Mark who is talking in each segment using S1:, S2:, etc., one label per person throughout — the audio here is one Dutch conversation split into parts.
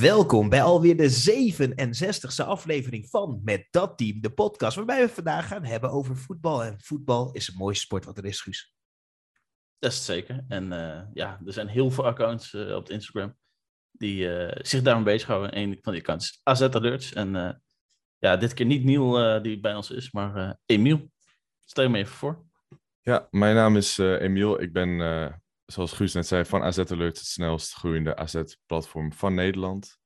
S1: Welkom bij alweer de 67e aflevering van Met Dat Team, de podcast, waarbij we vandaag gaan hebben over voetbal. En voetbal is de mooiste sport wat er is, Guus.
S2: Dat is het zeker. En uh, ja, er zijn heel veel accounts uh, op Instagram die uh, zich daarmee bezighouden. Een van die accounts is AZ Alerts. En ja, dit keer niet Niel die bij ons is, maar Emiel. Stel je me even voor.
S3: Ja, mijn naam is Emiel. Ik ben zoals Guus net zei, van AZ Alert het snelst groeiende AZ-platform van Nederland.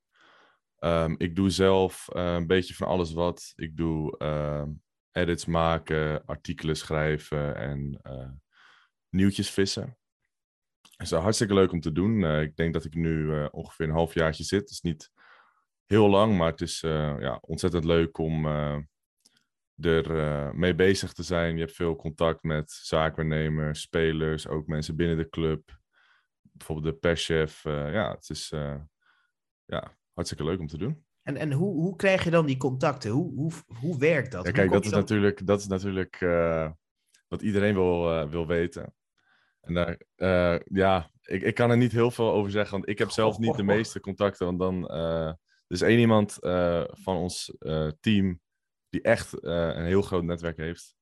S3: Um, ik doe zelf uh, een beetje van alles wat. Ik doe uh, edits maken, artikelen schrijven en uh, nieuwtjes vissen. Het is hartstikke leuk om te doen. Eh, ik denk dat ik nu ongeveer een halfjaartje zit. Het is niet heel lang, maar het is ja, ontzettend leuk om er uh, mee bezig te zijn. Je hebt veel contact met zaakwaarnemers, spelers, ook mensen binnen de club. Bijvoorbeeld de perschef. Uh, ja, het is uh, ja, hartstikke leuk om te doen.
S1: En, en hoe, hoe krijg je dan die contacten? Hoe, hoe, hoe werkt dat?
S3: Ja, kijk, dat is, dan... natuurlijk, dat is natuurlijk wat iedereen wil, wil weten. En daar, ja, ik, ik kan er niet heel veel over zeggen, want ik heb zelf niet de meeste contacten. Want dan, er is één iemand van ons team die echt uh, een heel groot netwerk heeft.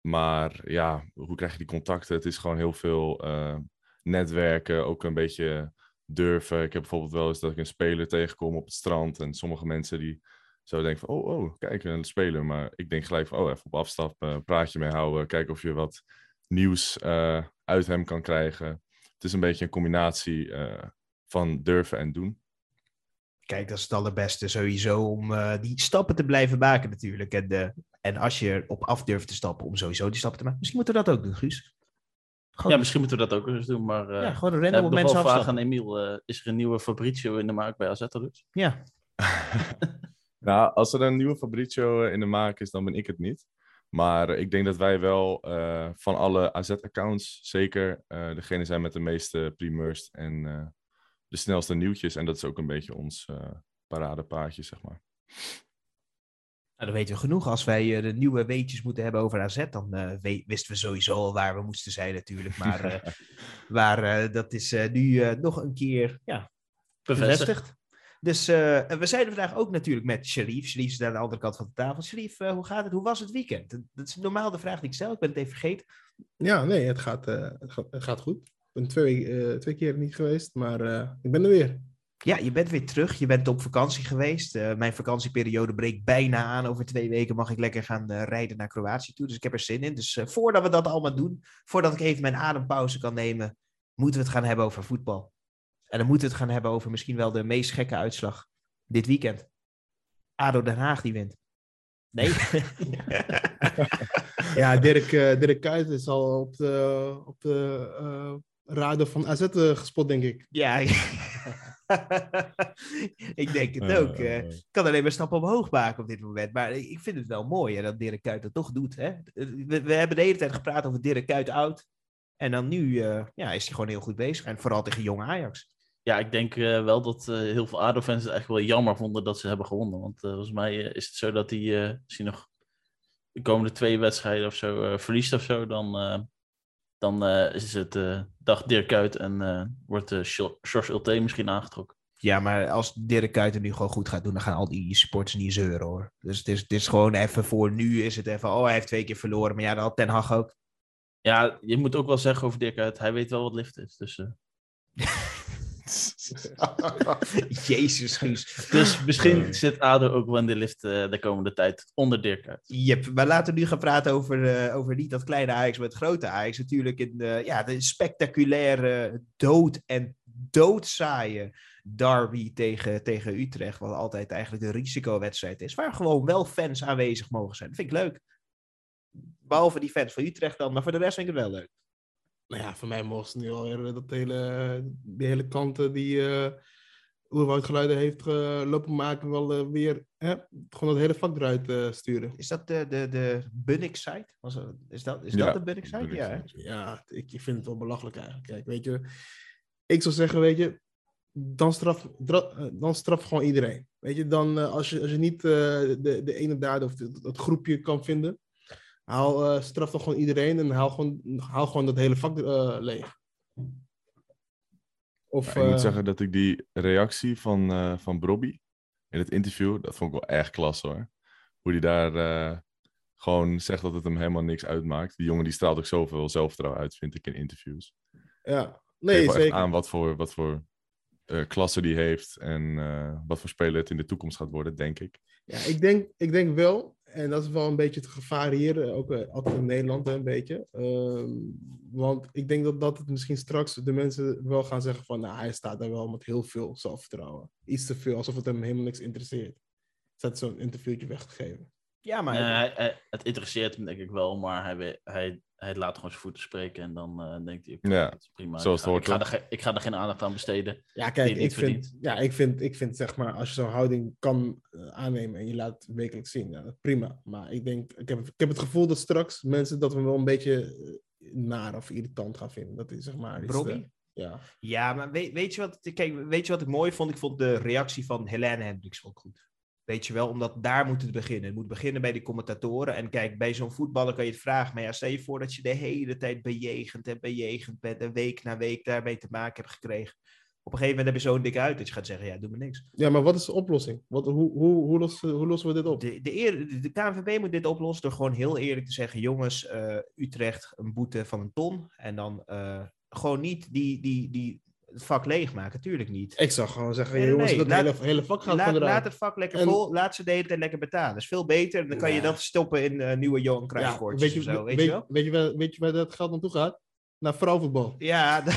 S3: Maar ja, hoe krijg je die contacten? Het is gewoon heel veel uh, netwerken, ook een beetje durven. Ik heb bijvoorbeeld wel eens dat ik een speler tegenkom op het strand. En sommige mensen die zo denken van, oh, oh, kijk, een speler. Maar ik denk gelijk van, oh, even op afstap, uh, praatje mee houden. Kijken of je wat nieuws uit hem kan krijgen. Het is een beetje een combinatie van durven en doen.
S1: Kijk, dat is het allerbeste sowieso om uh, die stappen te blijven maken natuurlijk. En, uh, en als je op af durft te stappen, om sowieso die stappen te maken. Misschien moeten we dat ook doen, Guus.
S2: Gewoon... Ja, misschien moeten we dat ook eens doen, maar... Uh,
S1: ja, gewoon een random op mensen afstappen.
S2: vragen aan Emiel, is er een nieuwe Fabrizio in de maak bij AZ dus?
S1: Ja.
S3: nou, als er een nieuwe Fabrizio in de maak is, dan ben ik het niet. Maar ik denk dat wij wel van alle AZ-accounts zeker degene zijn met de meeste primeurs en de snelste nieuwtjes. En dat is ook een beetje ons uh, paradepaardje, zeg maar.
S1: Nou, dan weten we genoeg. Als wij uh, de nieuwe weetjes moeten hebben over AZ, dan uh, wisten we sowieso al waar we moesten zijn natuurlijk. Maar, maar dat is nu nog een keer ja, bevestigd. Dus we zijn er vandaag ook natuurlijk met Sharif. Sharif is aan de andere kant van de tafel. Sharif, hoe gaat het? Hoe was het weekend? Dat is normaal de vraag die ik stel. Ik ben het even vergeten.
S4: Ja, nee, het gaat, het gaat, het gaat goed. Ik ben twee, uh, twee keer niet geweest, maar uh, ik ben er weer.
S1: Ja, je bent weer terug. Je bent op vakantie geweest. Uh, mijn vakantieperiode breekt bijna aan. Over twee weken mag ik lekker gaan rijden naar Kroatië toe. Dus ik heb er zin in. Dus voordat we dat allemaal doen, voordat ik even mijn adempauze kan nemen, moeten we het gaan hebben over voetbal. En dan moeten we het gaan hebben over misschien wel de meest gekke uitslag dit weekend. ADO Den Haag die wint. Nee.
S4: ja, Dirk, Dirk Kuyt is al op de, op de radar van AZ uh, gespot, denk ik.
S1: Ja, ik denk het ook. Uh, ik kan alleen maar stappen omhoog maken op dit moment. Maar ik vind het wel mooi hè, dat Dirk Kuyt dat toch doet. Hè? We, we, hebben de hele tijd gepraat over Dirk Kuyt oud. En dan nu uh, ja, is hij gewoon heel goed bezig. En vooral tegen jonge Ajax.
S2: Ja, ik denk uh, wel dat uh, heel veel ADO-fans het echt wel jammer vonden dat ze hebben gewonnen. Want uh, volgens mij is het zo dat hij, als hij nog de komende twee wedstrijden of zo verliest of zo, dan dan uh, is het uh, dag Dirk Kuyt en uh, wordt George Ulte misschien aangetrokken.
S1: Ja, maar als Dirk Kuyt er nu gewoon goed gaat doen, dan gaan al die supporters niet zeuren hoor. Dus het is, het is gewoon even voor nu is het even, oh hij heeft twee keer verloren. Maar ja, dat had Ten Hag ook.
S2: Ja, je moet ook wel zeggen over Dirk Kuyt, hij weet wel wat lift is. Dus,
S1: Jezus, Guus.
S2: Dus misschien zit ADO ook wel in de lift uh, de komende tijd onder Dirk uit.
S1: Yep, maar laten we nu gaan praten over, uh, over niet dat kleine Ajax, maar het grote Ajax. Natuurlijk in de, ja, de spectaculaire dood- en doodzaaie derby tegen, tegen Utrecht. Wat altijd eigenlijk een risicowedstrijd is. Waar gewoon wel fans aanwezig mogen zijn. Dat vind ik leuk. Behalve die fans van Utrecht dan, maar voor de rest vind ik het wel leuk
S4: nou ja, voor mij mogen ze nu alweer eh, dat hele, die hele kanten die uh, Oerwoudgeluiden heeft uh, lopen maken, wel uh, weer hè, gewoon dat hele vak eruit uh, sturen.
S1: Is dat de, de, de Bunnik-site? Is dat, is ja, dat de Bunnik-site? Ja,
S4: ja ik, ik vind het wel belachelijk eigenlijk. Kijk, weet je, ik zou zeggen, weet je, dan straf, dan straf gewoon iedereen. Weet je, dan als je, als je niet de, de ene daad of het groepje kan vinden, Haal, uh, straf toch gewoon iedereen en haal gewoon, haal gewoon dat hele vak uh, leeg. Of,
S3: Ja, ik moet
S4: eh,
S3: zeggen dat ik die reactie van, eh van Brobby in het interview, dat vond ik wel erg klasse hoor. Hoe hij daar eh, gewoon zegt dat het hem helemaal niks uitmaakt. Die jongen die straalt ook zoveel zelfvertrouwen uit, vind ik, in interviews.
S4: ja, nee,
S3: echt
S4: zeker.
S3: aan wat voor, wat voor eh, klasse die heeft en eh, wat voor speler het in de toekomst gaat worden, denk ik.
S4: Ja, ik denk, ik denk wel, en dat is wel een beetje het gevaar hier, ook eh, altijd in Nederland een beetje. Ehm, want ik denk dat, dat het misschien straks de mensen wel gaan zeggen van, nou, hij staat daar wel met heel veel zelfvertrouwen. Iets te veel, alsof het hem helemaal niks interesseert. Zet zo'n interviewtje weggegeven.
S1: Ja, maar
S2: Nee, hij- hij- het interesseert hem denk ik wel, maar hij, hij, hij laat gewoon zijn voeten spreken en dan eh, denkt hij,
S3: Ja,
S2: dat is prima.
S3: zoals
S2: ik, ga,
S3: hoort,
S2: ik, ga er, ge- ik ga er geen aandacht aan besteden.
S4: Ja, kijk,
S2: het
S4: ik vind,
S2: verdient.
S4: ja, ik vind, ik vind zeg maar, als je zo'n houding kan eh, aannemen en je laat het wekelijks zien, ja, prima. Maar ik denk, ik heb, ik heb het gevoel dat straks mensen dat we wel een beetje eh, naar of irritant gaan vinden. Dat is zeg maar ja.
S1: Ja, maar weet, weet, je wat, kijk, weet je wat ik mooi vond? Ik vond de reactie van Helene Hendricks ook goed. Weet je wel, omdat daar moet het beginnen. Het moet beginnen bij de commentatoren. En kijk, bij zo'n voetballer kan je het vragen. Maar ja, stel je voor dat je de hele tijd bejegend en bejegend bent. En week na week daarmee te maken hebt gekregen. Op een gegeven moment heb je zo'n dik uit dat je gaat zeggen, ja, doe me niks.
S4: ja, maar wat is de oplossing? Wat, hoe, hoe, hoe, lossen, hoe lossen we dit op?
S1: De, de, eer- de, de KNVB moet dit oplossen door gewoon heel eerlijk te zeggen: jongens, eh, Utrecht een boete van een ton. En dan eh, gewoon niet die, die, die, het vak leegmaken, tuurlijk niet.
S4: Ik zou gewoon zeggen,
S1: Nee,
S4: jongens,
S1: nee,
S4: dat
S1: laat-
S4: hele, hele vak gaat
S1: Laat, laat het vak lekker
S4: En-
S1: vol, laat ze de hele tijd lekker betalen. Dat is veel beter. Dan kan je
S4: Ja.
S1: dat stoppen in eh, nieuwe Johan
S4: ja,
S1: Cruijff-koortjes
S4: weet, je,
S1: of zo, weet,
S4: weet,
S1: je wel?
S4: weet, je waar, weet je waar dat geld naartoe gaat? Naar vrouwenvoetbal.
S1: Ja, dat,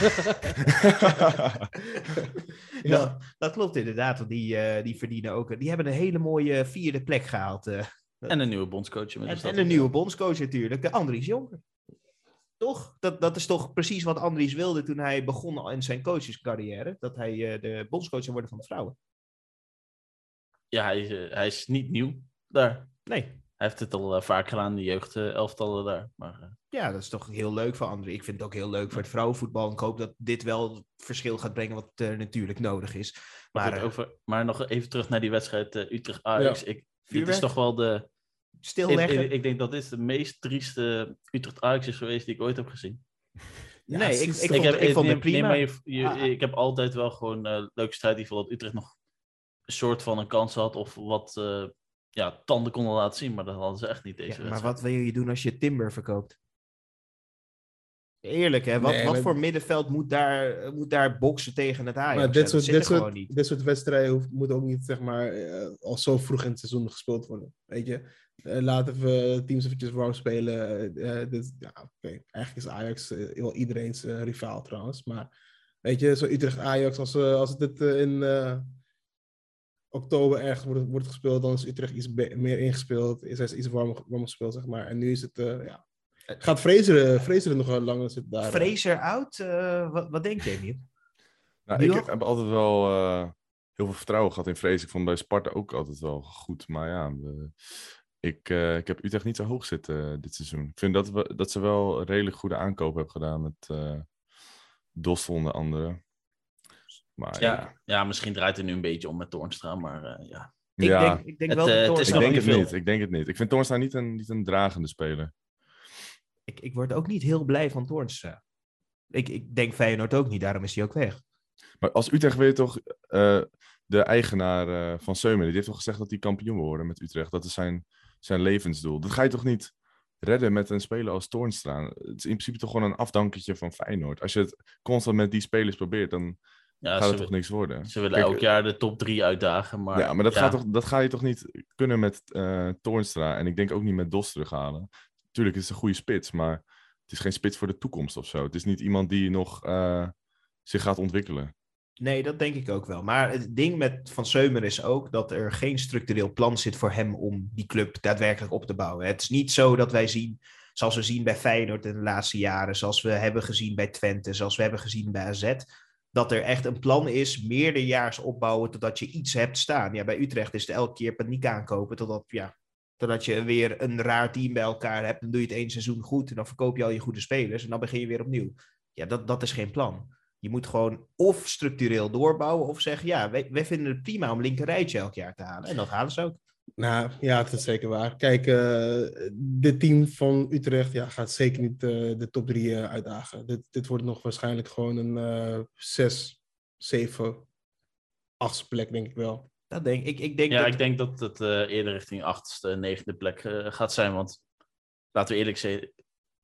S4: Ja.
S1: dat, dat klopt inderdaad. Want die, eh, die verdienen ook. Die hebben een hele mooie vierde plek gehaald. eh.
S2: En een nieuwe bondscoach.
S1: En, en een nieuwe bondscoach natuurlijk, de Andries Jonker. Toch? Dat, dat is toch precies wat Andries wilde toen hij begon in zijn coachescarrière. Dat hij eh, de bondscoach zou worden van de vrouwen.
S2: Ja, hij, is, eh, hij is niet nieuw daar.
S1: Nee.
S2: Hij heeft het al eh, vaak gedaan, de jeugdelftallen daar. Maar eh,
S1: Ja, dat is toch heel leuk voor Andries. Ik vind het ook heel leuk voor het vrouwenvoetbal. En ik hoop dat dit wel verschil gaat brengen wat eh, natuurlijk nodig is.
S2: Maar,
S1: Maar
S2: goed, over, maar nog even terug naar die wedstrijd Utrecht-Ajax. Ik, dit is toch wel de... Ik,
S1: stilleggen.
S2: ik, ik denk dat dit de meest trieste Utrecht-Ajax is geweest die ik ooit heb gezien.
S4: Ja,
S1: nee, ik, ik, vond, ik vond het prima.
S2: maar je- je-
S1: Ah.
S2: Ik heb altijd wel gewoon eh leuke strijd die dat Utrecht nog een soort van een kans had. Of wat eh, ja, tanden konden laten zien. Maar dat hadden ze echt niet deze
S1: Ja, maar
S2: wedstrijd.
S1: wat wil je doen als je Timber verkoopt? Eerlijk, hè? Wat,
S4: Nee,
S1: wat
S4: maar-
S1: voor middenveld moet daar, moet daar boksen tegen het Ajax?
S4: Maar dit
S1: dat
S4: soort, dit,
S1: gewoon
S4: soort, dit soort wedstrijden hoeft, moeten ook niet zeg maar, eh, al zo vroeg in het seizoen gespeeld worden. Weet je? Eh, laten we teams eventjes warm spelen. Eh, eh, dit, ja, oké. Eigenlijk is Ajax wel iedereen's rivaal trouwens. Maar weet je, zo Utrecht-Ajax, als, als dit in eh, oktober ergens wordt, wordt gespeeld, dan is Utrecht iets meer ingespeeld. Is hij iets warmer, warmer gespeeld, zeg maar. En nu is het, eh, ja. Gaat Fraser, Fraser er nog wel langer zitten daar?
S1: Fraser out? Eh, wat, wat denk je, Emiel?
S3: Nou, ik heb altijd wel eh, heel veel vertrouwen gehad in Vrees. Ik vond bij Sparta ook altijd wel goed. Maar ja, we- ik, eh, ik heb Utrecht niet zo hoog zitten eh, dit seizoen. Ik vind dat, we, dat ze wel een redelijk goede aankoop hebben gedaan met uh, Dostel en de anderen. Maar ja,
S2: Ja, ja, misschien draait het nu een beetje om met Toornstra. Maar eh, ja.
S1: Ik
S3: ja,
S1: denk, ik denk
S2: Het,
S1: wel dat
S2: het is
S1: Toornstra-
S3: ik denk het
S2: veel.
S3: niet. Ik denk het niet. Ik vind Toornstra niet een, niet een dragende speler.
S1: ik, ik word ook niet heel blij van Toornstra. Ik, ik denk Feyenoord ook niet, daarom is hij ook weg.
S3: Maar als Utrecht weet toch, eh, de eigenaar eh, van Seumen, die heeft toch gezegd dat hij kampioen wil worden met Utrecht. Dat is zijn, zijn levensdoel. Dat ga je toch niet redden met een speler als Toornstra. Het is in principe toch gewoon een afdanketje van Feyenoord. Als je het constant met die spelers probeert, dan
S2: ja
S3: gaat het toch niks worden.
S2: ze willen
S3: Kijk,
S2: elk jaar de top 3 uitdagen. Maar,
S3: ja, maar dat,
S2: ja,
S3: Gaat toch, dat ga je toch niet kunnen met eh Toornstra. En ik denk ook niet met Dos terughalen. Tuurlijk is het een goede spits, maar het is geen spits voor de toekomst of zo. Het is niet iemand die nog eh, zich gaat ontwikkelen.
S1: Nee, dat denk ik ook wel. Maar het ding met Van Seumer is ook dat er geen structureel plan zit voor hem om die club daadwerkelijk op te bouwen. Het is niet zo dat wij zien, zoals we zien bij Feyenoord in de laatste jaren, zoals we hebben gezien bij Twente, zoals we hebben gezien bij AZ, dat er echt een plan is, meerderjaars opbouwen totdat je iets hebt staan. Ja, bij Utrecht is het elke keer paniek aankopen totdat, ja, totdat je weer een raar team bij elkaar hebt. Dan doe je het één seizoen goed en dan verkoop je al je goede spelers en dan begin je weer opnieuw. Ja, dat, dat is geen plan. Je moet gewoon of structureel doorbouwen of zeggen, ja, wij, wij vinden het prima om linkerrijtje elk jaar te halen. En dat halen ze ook.
S4: Nou ja, dat is zeker waar. Kijk, eh dit team van Utrecht ja, gaat zeker niet eh, de top drie eh, uitdagen. Dit, dit wordt nog waarschijnlijk gewoon een eh, zes, zeven, achtste plek, denk ik wel.
S1: Dat denk ik. Ik denk
S2: Ja,
S1: dat...
S2: ik denk dat het eh, eerder richting achtste, negende plek eh, gaat zijn. Want laten we eerlijk zijn,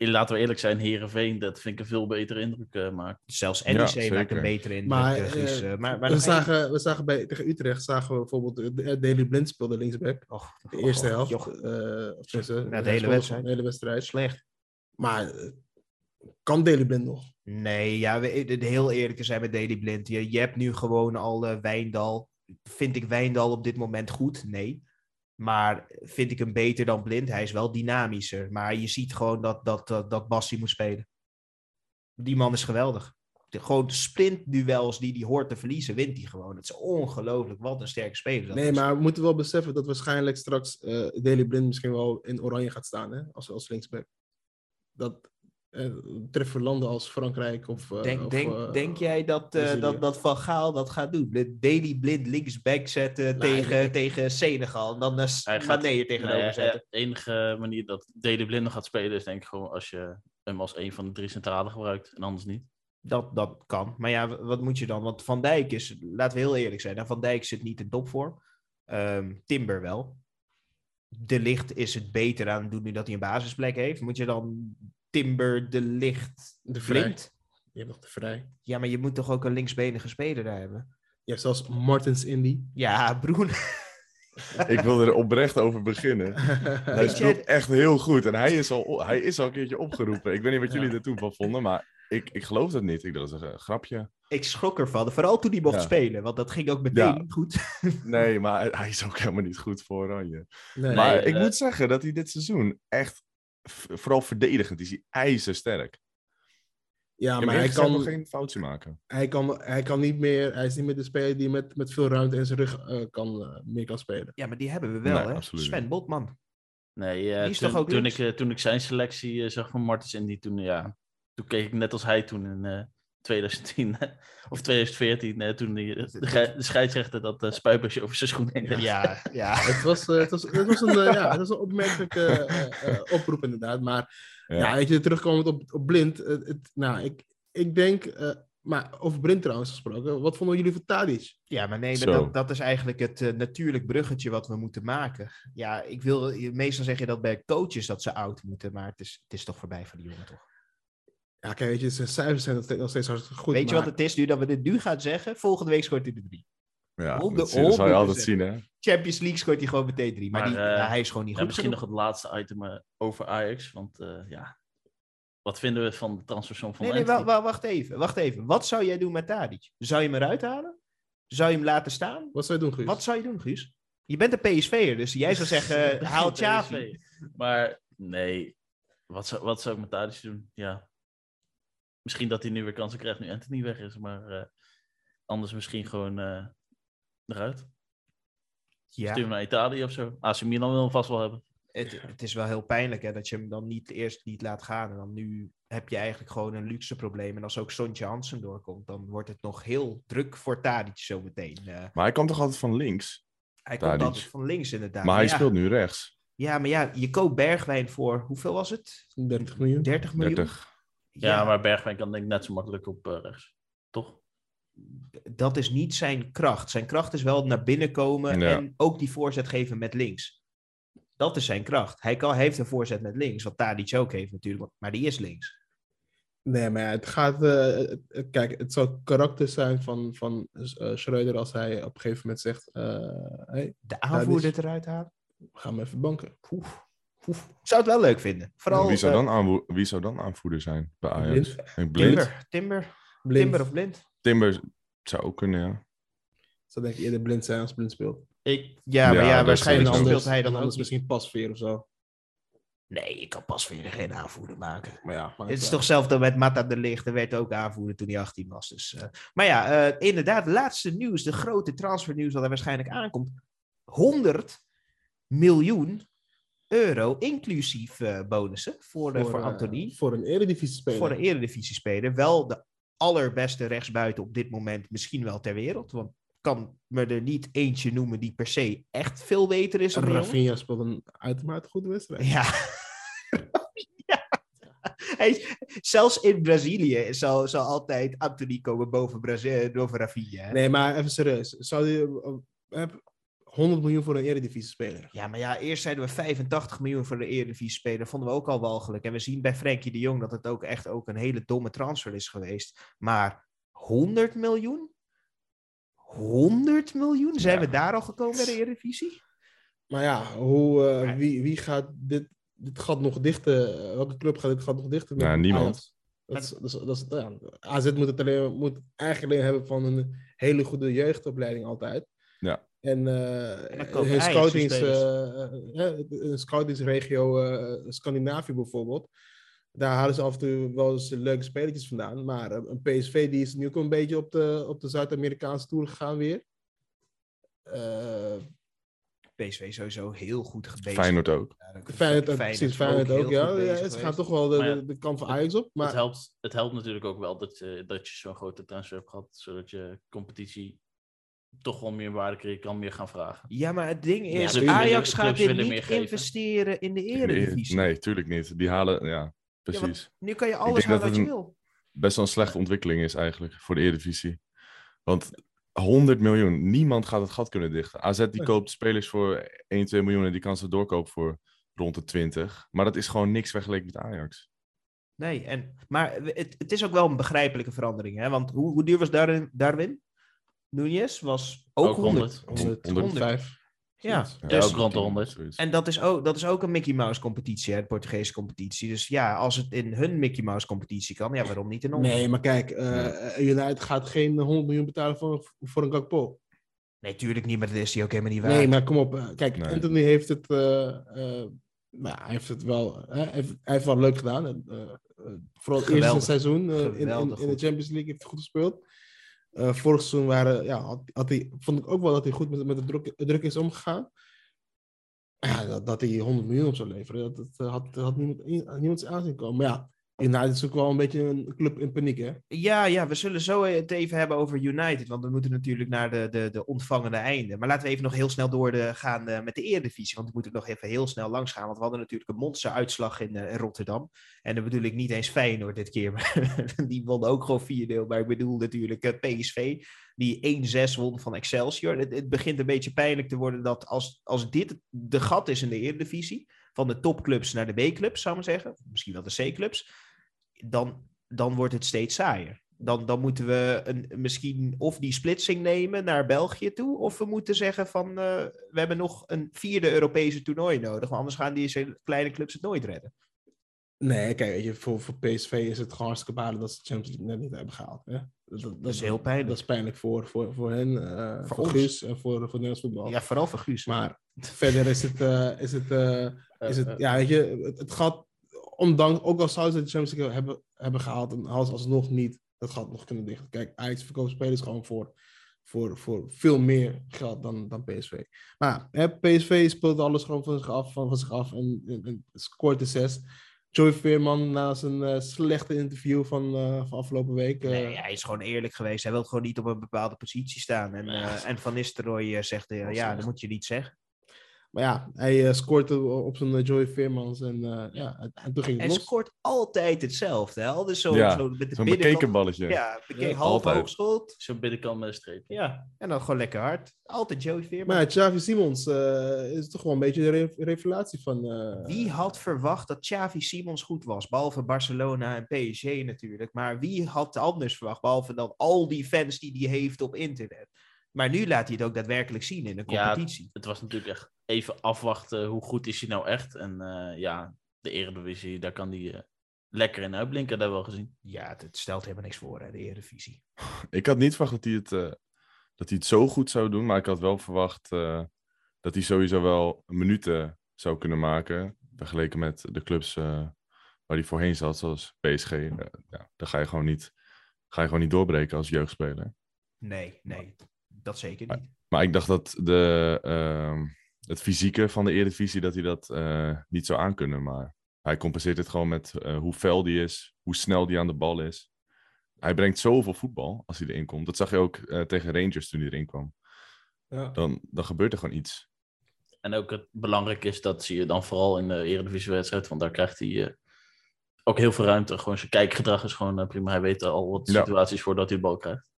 S2: laten we eerlijk zijn, Herenveen, dat vind ik een veel betere indruk maken.
S1: Zelfs
S3: Ja,
S1: NEC maakt een betere indruk.
S4: Maar,
S1: eh,
S4: eh,
S1: maar, maar
S4: we,
S1: je-
S4: zagen, we zagen bij, tegen Utrecht zagen we bijvoorbeeld Daily Blind speelde linksback.
S1: Och,
S4: De eerste
S1: och,
S4: helft. eh, of tenminste,
S1: Ja, de hele wedstrijd.
S4: De hele wedstrijd.
S1: slecht.
S4: Maar kan Daily Blind nog?
S1: Nee, ja, we, heel eerlijk te zijn met Daily Blind. Je, je hebt nu gewoon al eh, Wijndal. Vind ik Wijndal op dit moment goed? Nee. Maar vind ik hem beter dan Blind? Hij is wel dynamischer. Maar je ziet gewoon dat, dat, dat, dat Bassi moet spelen. Die man is geweldig. De, gewoon de sprintduels die hij hoort te verliezen, wint hij gewoon. Het is ongelooflijk. Wat een sterke speler. dat
S4: Nee,
S1: is.
S4: maar we moeten wel beseffen dat waarschijnlijk straks Daily Blind misschien wel in oranje gaat staan, hè? Als, als linksback. Dat treffen landen als Frankrijk of. eh,
S1: Denk,
S4: of,
S1: denk,
S4: eh,
S1: denk jij dat, eh, dat, dat Van Gaal dat gaat doen? De Daily Blind linksback zetten tegen,
S4: ik-
S1: tegen Senegal. En dan
S2: Hij gaat-
S1: Mané er tegenover
S2: Nee,
S1: zetten.
S2: eh, de enige manier dat Dede Blinde gaat spelen is denk ik gewoon als je hem als een van de drie centralen gebruikt en anders niet.
S1: Dat, dat kan. Maar ja, wat moet je dan? Want Van Dijk is, laten we heel eerlijk zijn, Van Dijk zit niet in topvorm. Ehm Timber wel. De Licht is het beter aan het doen nu dat hij een basisplek heeft. Moet je dan Timber, De Licht,
S4: De Vrij.
S1: Blind?
S4: Je hebt nog de vrij.
S1: Ja, maar je moet toch ook een linksbenige speler daar hebben?
S4: Je hebt zelfs Martins Indy.
S1: Ja, Broen.
S3: Ik wil er oprecht over beginnen. Hij speelt echt heel goed. En hij is, al, hij is al een keertje opgeroepen. Ik weet niet wat jullie er toen van vonden, maar ik, ik geloof dat niet. Ik dacht, dat is een grapje.
S1: Ik schrok ervan. Vooral toen hij mocht
S3: Ja.
S1: spelen. Want dat ging ook meteen
S3: Ja.
S1: niet goed.
S3: Nee, maar hij- is ook helemaal niet goed voor Oranje.
S4: nee,
S3: maar
S2: Nee,
S3: ik
S2: eh,
S3: moet zeggen dat hij dit seizoen echt, vooral verdedigend, is hij ijzersterk.
S4: ja,
S3: Ja,
S4: maar hij
S3: nog
S4: kan,
S3: geen foutje maken.
S4: hij, kan, hij kan niet meer. Hij is niet meer de speler die met, met veel ruimte in zijn rug eh, kan, eh, meer kan spelen.
S1: Ja, maar die hebben we wel,
S3: Nee,
S1: hè?
S3: absoluut
S1: Sven. Botman.
S2: Nee, eh,
S1: Die is
S2: toen,
S1: toch ook
S2: toen, ik, toen ik zijn selectie zag van Martens Indy, toen, ja, toen keek ik net als hij toen in eh 2010 of 2014, eh, toen die, de, scheidsrechter dat uh, spuitbusje over zijn schoen heen.
S1: Ja, ja.
S4: Het was, eh, het was, het was, een, eh, ja, het was een opmerkelijke oproep, inderdaad. Maar
S3: Ja.
S4: ja, weet je, terugkomend op, op blind. Het, het- nou, ik, ik denk. eh, maar over blind trouwens gesproken. Wat vonden jullie van Tadic?
S1: Ja, maar nee, maar dat, dat is eigenlijk het natuurlijk bruggetje wat we moeten maken. Ja, ik wil, meestal zeg je dat bij coaches dat ze oud moeten, maar het is, het is toch voorbij voor die jongen, toch?
S4: Ja, kijk, weet je, zijn cijfers zijn nog steeds, hartstikke goed.
S1: Weet je
S4: maar-
S1: wat het is nu dat we dit nu gaan zeggen? Volgende week scoort hij de drie.
S3: Ja, dat, zie- dat zal je altijd
S1: 100%.
S3: zien, hè?
S1: Champions League scoort hij gewoon meteen drie. Maar,
S2: Maar,
S1: die,
S2: eh,
S1: ja, hij is gewoon niet
S2: Ja,
S1: goed
S2: misschien nog het laatste item eh, over Ajax, want eh, ja, wat vinden we van de transfersom van
S1: Nee, nee, wacht even. Wacht even. Wat zou jij doen met Tadic? Zou je hem eruit halen? Zou je hem laten staan?
S4: Wat zou je doen, Guus?
S1: Wat zou je doen, Guus? Je bent een PSV'er, dus jij zou zeggen, haal Xavi.
S2: Maar nee, wat zou, wat zou ik met Tadic doen? Ja. Misschien dat hij nu weer kansen krijgt nu Anthony weg is, maar eh, anders misschien gewoon eh, eruit.
S1: Ja.
S2: Stuur hem naar Italië of zo. AC Milan wil hem vast wel hebben.
S1: Het, het is wel heel pijnlijk hè, dat je hem dan niet eerst niet laat gaan. En dan nu heb je eigenlijk gewoon een luxe probleem. En als ook Sontje Hansen doorkomt, dan wordt het nog heel druk voor Tadic zometeen. Eh
S3: Maar hij kwam toch altijd van links?
S1: hij komt altijd van links inderdaad.
S3: Maar hij
S1: ja,
S3: speelt nu rechts.
S1: Ja, maar ja, je koopt Bergwijn voor, hoeveel was het?
S4: 30 miljoen.
S1: 30 miljoen?
S3: 30.
S2: Ja, maar Bergwijn kan denk ik net zo makkelijk op eh, rechts. Toch?
S1: dat is niet zijn kracht. Zijn kracht is wel naar binnen komen
S3: Ja.
S1: en ook die voorzet geven met links. Dat is zijn kracht. Hij, kan, hij heeft een voorzet met links, wat Tadic ook heeft natuurlijk, maar die is links.
S4: Nee, maar ja, het gaat. eh, kijk, het zou karakter zijn van, van eh, Schreuder als hij op een gegeven moment zegt: eh, hey,
S1: De aanvoerder
S4: is-
S1: eruit halen?
S4: ga hem even banken.
S1: Oef. Ik zou het wel leuk vinden. Vooral
S3: wie, zou
S1: eh,
S3: dan aanwo- wie zou dan aanvoerder zijn bij Ajax?
S4: Blind.
S1: Timber, Timber,
S4: Blind.
S1: Timber of Blind.
S3: Timber zou ook kunnen, ja.
S4: Zou denk ik eerder blind zijn als blind speelt.
S1: Ik, ja, maar
S3: Ja,
S1: waarschijnlijk speelt hij dan
S4: anders misschien pasveer of zo.
S1: Nee, ik kan pas weer geen aanvoerder maken.
S4: Maar ja, maar
S1: Het is toch hetzelfde met Mata de Ligt. Er werd ook aanvoerder toen hij 18 was. Dus, eh, Maar ja, eh, inderdaad, laatste nieuws. De grote transfernieuws dat er waarschijnlijk aankomt. 100 miljoen euro, inclusief eh, bonussen voor, eh, voor
S4: eh,
S1: Anthony.
S4: voor een eredivisie speler.
S1: voor een eredivisie-speler. Wel de allerbeste rechtsbuiten op dit moment misschien wel ter wereld. Want ik kan me er niet eentje noemen die per se echt veel beter is.
S4: Rafinha speelt een uitermate goede wedstrijd.
S1: Ja. ja. Hij, zelfs in Brazilië zal, zal altijd Anthony komen boven, Brazilië, boven Rafinha.
S4: Nee, maar even serieus. Zou je uh, 100 miljoen voor een eredivisie speler?
S1: Ja, maar ja, eerst zeiden we 85 miljoen voor de Eredivisie speler. Vonden we ook al walgelijk. En we zien bij Frenkie de Jong dat het ook echt ook een hele domme transfer is geweest. Maar 100 miljoen? 100 miljoen? Zijn
S3: Ja.
S1: we daar al gekomen bij de Eredivisie?
S4: Maar ja, hoe, eh,
S1: Maar-
S4: wie, wie gaat dit, dit gat nog dichten? eh, Welke club gaat dit gat nog dichten? met
S3: Ja, niemand.
S4: Ajax? Dat is, dat is, dat is, ja, AZ moet het alleen, moet eigenlijk alleen hebben van een hele goede jeugdopleiding altijd.
S3: Ja.
S4: En, eh hun
S1: Ajax
S4: scoutings,
S1: de
S4: eh, eh, een scoutingsregio eh, Scandinavië bijvoorbeeld. Daar halen ze af en toe wel eens leuke spelertjes vandaan. Maar eh, een PSV die is nu ook een beetje op de, op de Zuid-Amerikaanse tour gegaan weer. Eh,
S1: PSV sowieso heel goed bezig.
S3: Feyenoord ook.
S1: Ja, dat-
S4: Feyenoord,
S1: Feyenoord
S4: precies,
S1: is
S4: Feyenoord ook.
S1: heel
S4: Ja, ze
S1: geweest.
S4: gaan toch wel de,
S2: ja,
S4: de, de kant van Ajax op.
S2: Het,
S4: Maar
S2: helpt, het helpt natuurlijk ook wel dat, je dat je zo'n grote transfer hebt gehad, zodat je competitie toch wel meer waarde creëert, kan meer gaan vragen.
S1: Ja, maar het ding is. Ajax gaat dit niet investeren in de Eredivisie.
S3: Nee, tuurlijk niet. Die halen, ja, precies.
S1: nu kan je alles halen wat je wil.
S3: Best wel een slechte ontwikkeling is eigenlijk voor de Eredivisie. Want 100 miljoen, niemand gaat het gat kunnen dichten. AZ die koopt spelers voor 1, 2 miljoen en die kan ze doorkopen voor rond de 20. Maar dat is gewoon niks vergeleken met Ajax.
S1: Nee, en, maar het, het is ook wel een begrijpelijke verandering. Hè? Want hoe, hoe duur was Darwin? Darwin? Nunez was ook,
S2: Ook
S1: 100.
S4: 100,
S3: 100.
S4: 105.
S1: Ja,
S3: Ja,
S1: dus,
S2: ook rond de 100.
S3: zoiets.
S1: en dat is, ook, dat is ook een Mickey Mouse competitie, hè, de Portugese competitie. Dus ja, als het in hun Mickey Mouse competitie kan, ja, waarom niet in onze?
S4: Nee, maar kijk, eh United gaat geen 100 miljoen betalen voor, voor een Gakpo.
S1: Nee, tuurlijk niet, maar dat is die ook helemaal niet waar.
S4: Nee, maar kom op. eh, Kijk,
S3: Nee.
S4: Anthony heeft het, eh, eh, nou, hij heeft het wel, hè, hij, heeft, hij heeft wel leuk gedaan. Eh, eh, vooral het eerste
S1: Geweldig.
S4: seizoen eh, in, in, in de. Champions League heeft hij goed gespeeld. Eh vorig seizoen waren, ja, had, had hij, vond ik ook wel dat hij goed met, met de druk, is omgegaan. Ja, dat, hij 100 miljoen op zou leveren, dat, had, had niemand, niemand zijn aanzien komen. Maar ja, United is ook wel een beetje een club in paniek, hè?
S1: Ja, ja, we zullen zo het even hebben over United. Want we moeten natuurlijk naar de, de, de ontvangende einde. Maar laten we even nog heel snel door de, eh, met de Eredivisie. Want we moeten nog even heel snel langs gaan. Want we hadden natuurlijk een monsteruitslag in, eh, in Rotterdam. En dan bedoel ik niet eens Feyenoord dit keer. maar die won ook gewoon 4-0. Maar ik bedoel natuurlijk eh, PSV. Die 1-6 won van Excelsior. Het, het begint een beetje pijnlijk te worden dat als, als dit de gat is in de Eredivisie. Van de topclubs naar de B-clubs, zou ik zeggen. Misschien wel de C-clubs dan, dan wordt het steeds saaier. Dan, dan moeten we een, misschien of die splitsing nemen naar België toe, of we moeten zeggen van eh, we hebben nog een vierde Europese toernooi nodig, want anders gaan die kleine clubs het nooit redden.
S4: Nee, kijk, weet je, voor, voor PSV is het gewoon hartstikke balen dat ze de Champions League net niet hebben gehaald. Hè? Dat, dat,
S1: Dat is heel pijnlijk.
S4: Dat is pijnlijk voor, voor, voor hen, eh,
S1: Voor
S4: voor. Guus en voor, voor Nederlands voetbal.
S1: Ja, vooral voor Guus.
S4: Maar verder is het, eh, is het, eh, is het ja, weet je, het, het gaat, ondanks, ook al zouden ze de Champions League hebben, hebben gehaald, en als alsnog niet, dat gaat nog kunnen dichten. Kijk, Ajax verkoopt spelers gewoon voor, voor, voor veel meer geld dan, dan PSV. Maar hè, PSV speelt alles gewoon van zich af, van, van zich af en, en, en scoort de zes. Joey Veerman na zijn eh, slechte interview van, eh, van afgelopen week. eh,
S1: Nee, hij is gewoon eerlijk geweest. Hij wil gewoon niet op een bepaalde positie staan. En,
S2: Ja.
S1: eh, en Van Nistelrooy eh, zegt, eh, ja, dat moet je niet zeggen.
S4: Maar ja, hij eh, scoort op zijn eh, Joey Veermans en, eh, ja, en, en toen ging het
S1: Hij
S4: los.
S1: scoort altijd hetzelfde. Hè? Altijd zo,
S3: Ja,
S1: zo met de
S3: Zo'n
S1: binnenkant.
S3: bekeken balletje.
S1: Ja, bekeken,
S4: Ja,
S1: half
S3: altijd.
S1: hoog schot.
S2: Zo'n binnenkant met een streep.
S1: Ja, en dan gewoon lekker hard. Altijd Joey Veerman.
S4: Maar ja, Xavi Simons eh, is toch wel een beetje de re- revelatie van... eh,
S1: Wie had verwacht dat Xavi Simons goed was? Behalve Barcelona en PSG natuurlijk. Maar wie had anders verwacht? Behalve dan al die fans die hij heeft op internet. Maar nu laat hij het ook daadwerkelijk zien in een
S2: Ja,
S1: competitie.
S2: Het was natuurlijk echt even afwachten hoe goed is hij nou echt. En eh, ja, de Eredivisie, daar kan hij eh, lekker in uitblinken, dat hebben we wel gezien.
S1: Ja, het, het stelt helemaal niks voor, hè, de Eredivisie.
S3: Ik had niet verwacht dat hij, het, eh, dat hij het zo goed zou doen, maar ik had wel verwacht eh, dat hij sowieso wel minuten zou kunnen maken. Vergeleken met de clubs eh, waar hij voorheen zat, zoals PSG. Ja, daar ga je, gewoon niet, ga je gewoon niet doorbreken als jeugdspeler.
S1: Nee, nee, dat zeker niet.
S3: Maar ik dacht dat de, ehm, het fysieke van de Eredivisie, dat hij dat eh, niet zou aankunnen. Maar hij compenseert het gewoon met eh, hoe fel die is, hoe snel die aan de bal is. Hij brengt zoveel voetbal als hij erin komt. Dat zag je ook eh, tegen Rangers toen hij erin kwam.
S4: ja.
S3: Dan, dan gebeurt er gewoon iets.
S2: En ook het belangrijk is, dat zie je dan vooral in de Eredivisie-wedstrijd, want daar krijgt hij eh, ook heel veel ruimte. Gewoon zijn kijkgedrag is gewoon prima. Hij weet al wat
S3: Ja.
S2: situaties voordat hij de bal krijgt.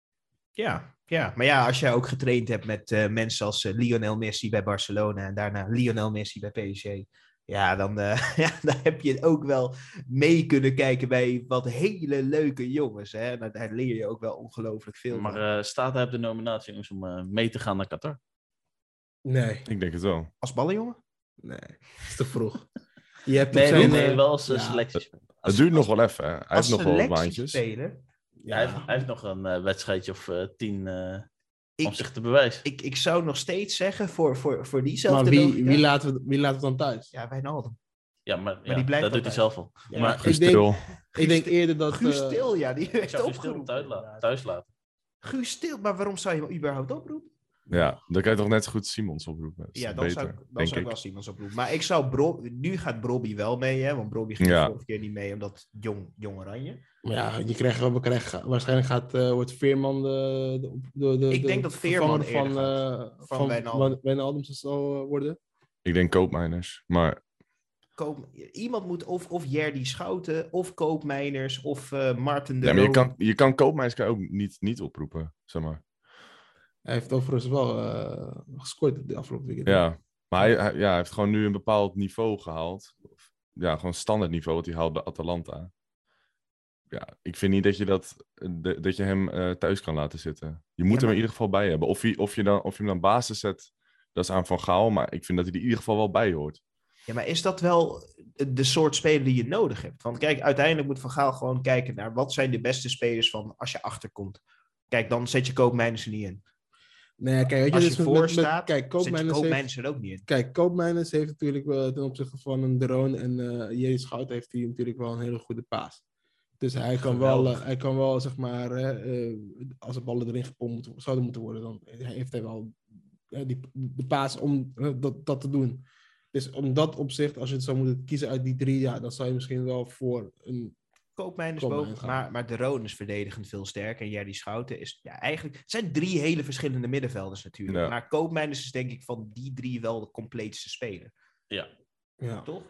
S1: Ja, ja, maar ja, als jij ook getraind hebt met eh, mensen als eh, Lionel Messi bij Barcelona en daarna Lionel Messi bij PSG. Ja, dan, eh, ja, dan heb je ook wel mee kunnen kijken bij wat hele leuke jongens. Hè? Daar, daar leer je ook wel ongelooflijk veel.
S2: Maar eh, staat hij op de nominatie jongens, om eh, mee te gaan naar Qatar?
S4: Nee,
S3: Ik denk het wel.
S1: Als ballenjongen?
S4: nee. Het is te vroeg. Je hebt
S2: Nee, nee, nee, wel als
S4: ja.
S2: selectiespeler.
S3: Het duurt nog wel even. Hè. Hij heeft nog wel wat maandjes.
S4: Ja.
S2: Hij, heeft, hij heeft nog een eh, wedstrijdje of eh, tien eh, om
S1: Ik,
S2: zich te bewijzen.
S1: ik, ik zou nog steeds zeggen, voor, voor, voor diezelfde
S4: Maar wie, wie, laten we, wie laten we dan thuis?
S1: Ja, Wijnaldum.
S2: Ja, maar, ja,
S1: die blijft
S2: dat doet hij zelf al.
S4: Ja,
S2: maar
S4: ik denk,
S3: Stil.
S4: ik denk eerder dat...
S1: Guus Stil, ja, die
S2: ik
S1: heeft
S2: zou Guus Til
S1: opgeroepen.
S2: thuis, la-
S1: inderdaad.
S2: thuis laten.
S1: Guus Stil, maar waarom zou je hem überhaupt oproepen?
S3: Ja, dan kan je toch net zo goed Simons oproepen. Dat is
S1: Ja, dan
S3: beter,
S1: zou ik, dan zou ik
S3: ik.
S1: wel Simons oproepen. Maar ik zou Bro nu gaat Brobby wel mee, hè? Want Brobby ging
S3: Ja.
S1: de vorige keer niet mee, omdat jong, jong oranje.
S4: Maar ja, je krijgt, we krijgen, waarschijnlijk gaat, eh, wordt Veerman de, de, de, de
S1: Ik
S4: de
S1: denk dat Veerman
S4: van, eh,
S1: Van
S4: van
S1: Wijnaldum.
S4: Zal eh, worden.
S3: Ik denk koopmijners. Maar
S1: Koop, iemand moet of, of Jerdy Schouten, of Koopmijners, of eh Martin de
S3: ja, maar je, kan, je kan koopmijners ook niet, niet oproepen. Zeg maar.
S4: Hij heeft overigens wel eh, gescoord de afgelopen weekend.
S3: Ja, maar hij, hij- ja, hij heeft gewoon nu een bepaald niveau gehaald. Ja, gewoon standaard niveau wat hij haalt bij Atalanta. Ja, ik vind niet dat je, dat, de- dat je hem eh, thuis kan laten zitten. Je moet
S1: Ja,
S3: hem
S1: maar-
S3: in ieder geval bij hebben. Of je, of, je dan, of je hem dan basis zet, dat is aan Van Gaal. Maar ik vind dat hij er in ieder geval wel bij hoort.
S1: Ja, maar is dat wel de soort speler die je nodig hebt? Want kijk, uiteindelijk moet Van Gaal gewoon kijken naar wat zijn de beste spelers van als je achterkomt. Kijk, dan zet je Koopmijners er niet in.
S4: Nee, kijk, weet je,
S1: Als je
S4: dus
S1: voor
S4: met- met-
S1: staat,
S4: kijk, Koopmijners heeft,
S1: er ook niet in.
S4: kijk, Koopmijners heeft natuurlijk wel ten opzichte van een Droon en Jerry Schout heeft hij natuurlijk wel een hele goede paas. Dus hij kan wel, eh, hij kan wel zeg maar, eh, als de ballen erin gepompt zouden moeten worden, dan heeft hij wel die, de paas om dat, dat te doen. Dus om dat opzicht, als je het zou moeten kiezen uit die drie, ja, dan zou je misschien wel voor een.
S1: Koopmijners
S4: Koopmijners
S1: boven. Maar, maar de Roon is verdedigend veel sterker. En Jerry Schouten is ja, eigenlijk. Het zijn drie hele verschillende middenvelders natuurlijk.
S3: Ja.
S1: Maar Koopmijners is denk ik van die drie wel de compleetste speler.
S2: Ja.
S4: Ja.
S1: Toch?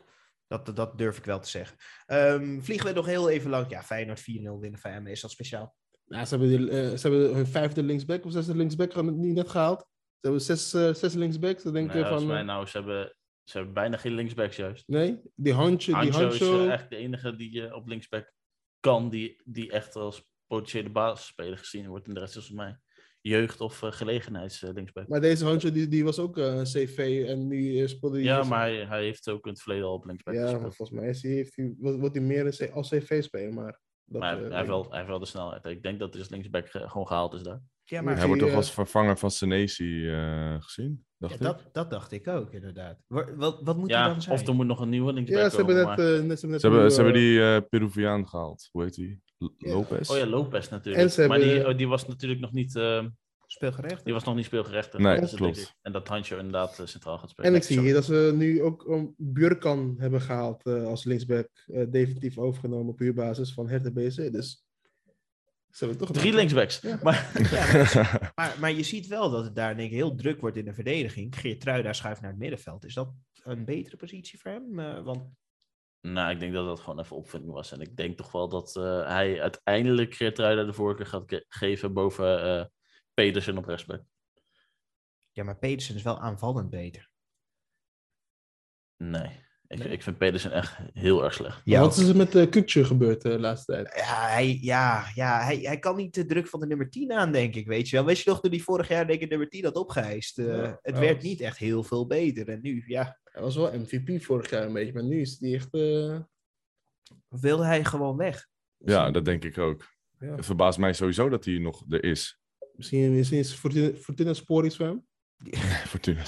S1: Dat, dat, dat durf ik wel te zeggen. Ehm, vliegen we nog heel even lang. Ja, Feyenoord 4-0 winnen van hem. Is dat speciaal?
S4: Ja, ze, hebben die, eh, ze hebben hun vijfde linksback of zesde linksback gaan- niet net gehaald. Ze hebben zes, eh, zes linksbacks. Dan denk
S2: Nee,
S4: je van.
S2: mij
S4: eh,
S2: nou, ze hebben, ze hebben bijna geen linksbacks juist.
S4: nee, die handje, die
S2: Ancho is eh, eigenlijk de enige die je op linksback kan, die, die echt als potentiële basisspeler gezien wordt. En de rest is volgens mij jeugd- of uh, gelegenheidslinksback.
S4: Maar deze handje die, die was ook eh, een CV en eh, speelde
S2: ja, maar hij, hij heeft ook in het verleden al op linksback
S4: Ja,
S2: gespeeld.
S4: maar volgens mij is hij, heeft hij, wordt hij meer als CV speler. Maar, dat,
S2: Maar hij,
S4: eh,
S2: hij, heeft wel, hij heeft wel de snelheid. Ik denk dat hij als linksback ge- gewoon gehaald is daar.
S1: Ja,
S4: maar-
S3: Hij wordt toch
S4: eh,
S3: als vervanger van Senesi eh, gezien? Dacht
S1: ja,
S3: ik.
S1: dat, dat dacht ik ook, inderdaad. Wa- Wat, wat moet
S2: Ja,
S1: dan zijn?
S2: of er moet nog een nieuwe linksback
S4: ja, ze hebben
S2: komen.
S4: net, eh, net, ze hebben net
S3: Ze hebben, ze die eh, Peruviaan gehaald. Hoe heet die? L-
S4: Ja.
S3: Lopez?
S2: Oh ja, Lopez natuurlijk.
S4: En ze
S2: Maar die,
S4: hebben-
S2: oh, die was natuurlijk nog niet, eh,
S1: Speelgerecht?
S2: die was nog niet speelgerecht.
S3: Nee,
S2: Dus dat
S3: klopt.
S2: En dat Handje inderdaad centraal gaat spelen.
S4: En ik zie hier dat ze nu ook um, Burkan hebben gehaald eh, als linksback. eh, definitief overgenomen op huurbasis van Hertha BC. Dus ze hebben toch
S2: Drie linksbacks.
S4: Ja.
S2: Maar,
S1: Ja, maar, maar je ziet wel dat het daar denk ik, heel druk wordt in de verdediging. Geert daar schuift naar het middenveld. Is dat een betere positie voor hem? Eh, want
S2: nou, ik denk dat dat gewoon even opvinding was. En ik denk toch wel dat eh, hij uiteindelijk Geertruida de voorkeur gaat ge- geven boven eh Pedersen op rechtsback.
S1: ja, maar Pedersen is wel aanvallend beter.
S2: Nee. Ik,
S1: Nee?
S2: ik vind Pedersen echt heel erg slecht.
S4: Ja, Wat is er met uh, Kukje gebeurd de laatste tijd?
S1: Ja, hij, ja, ja hij, hij kan niet de druk van de nummer 10 aan, denk ik. Weet je wel. Weet je nog, toen hij vorig jaar denk ik nummer 10 had opgeheist. eh,
S4: Ja,
S1: het
S4: ja.
S1: werd niet echt heel veel beter. En nu, ja,
S4: Hij was wel MVP vorig jaar een beetje, maar nu is hij echt... eh,
S1: wilde hij gewoon weg.
S3: ja, dat denk ik ook.
S4: Ja.
S3: Het verbaast mij sowieso dat hij nog er is.
S4: Misschien, misschien is Fortuna, Fortuna Spoor iets voor hem.
S3: Fortuna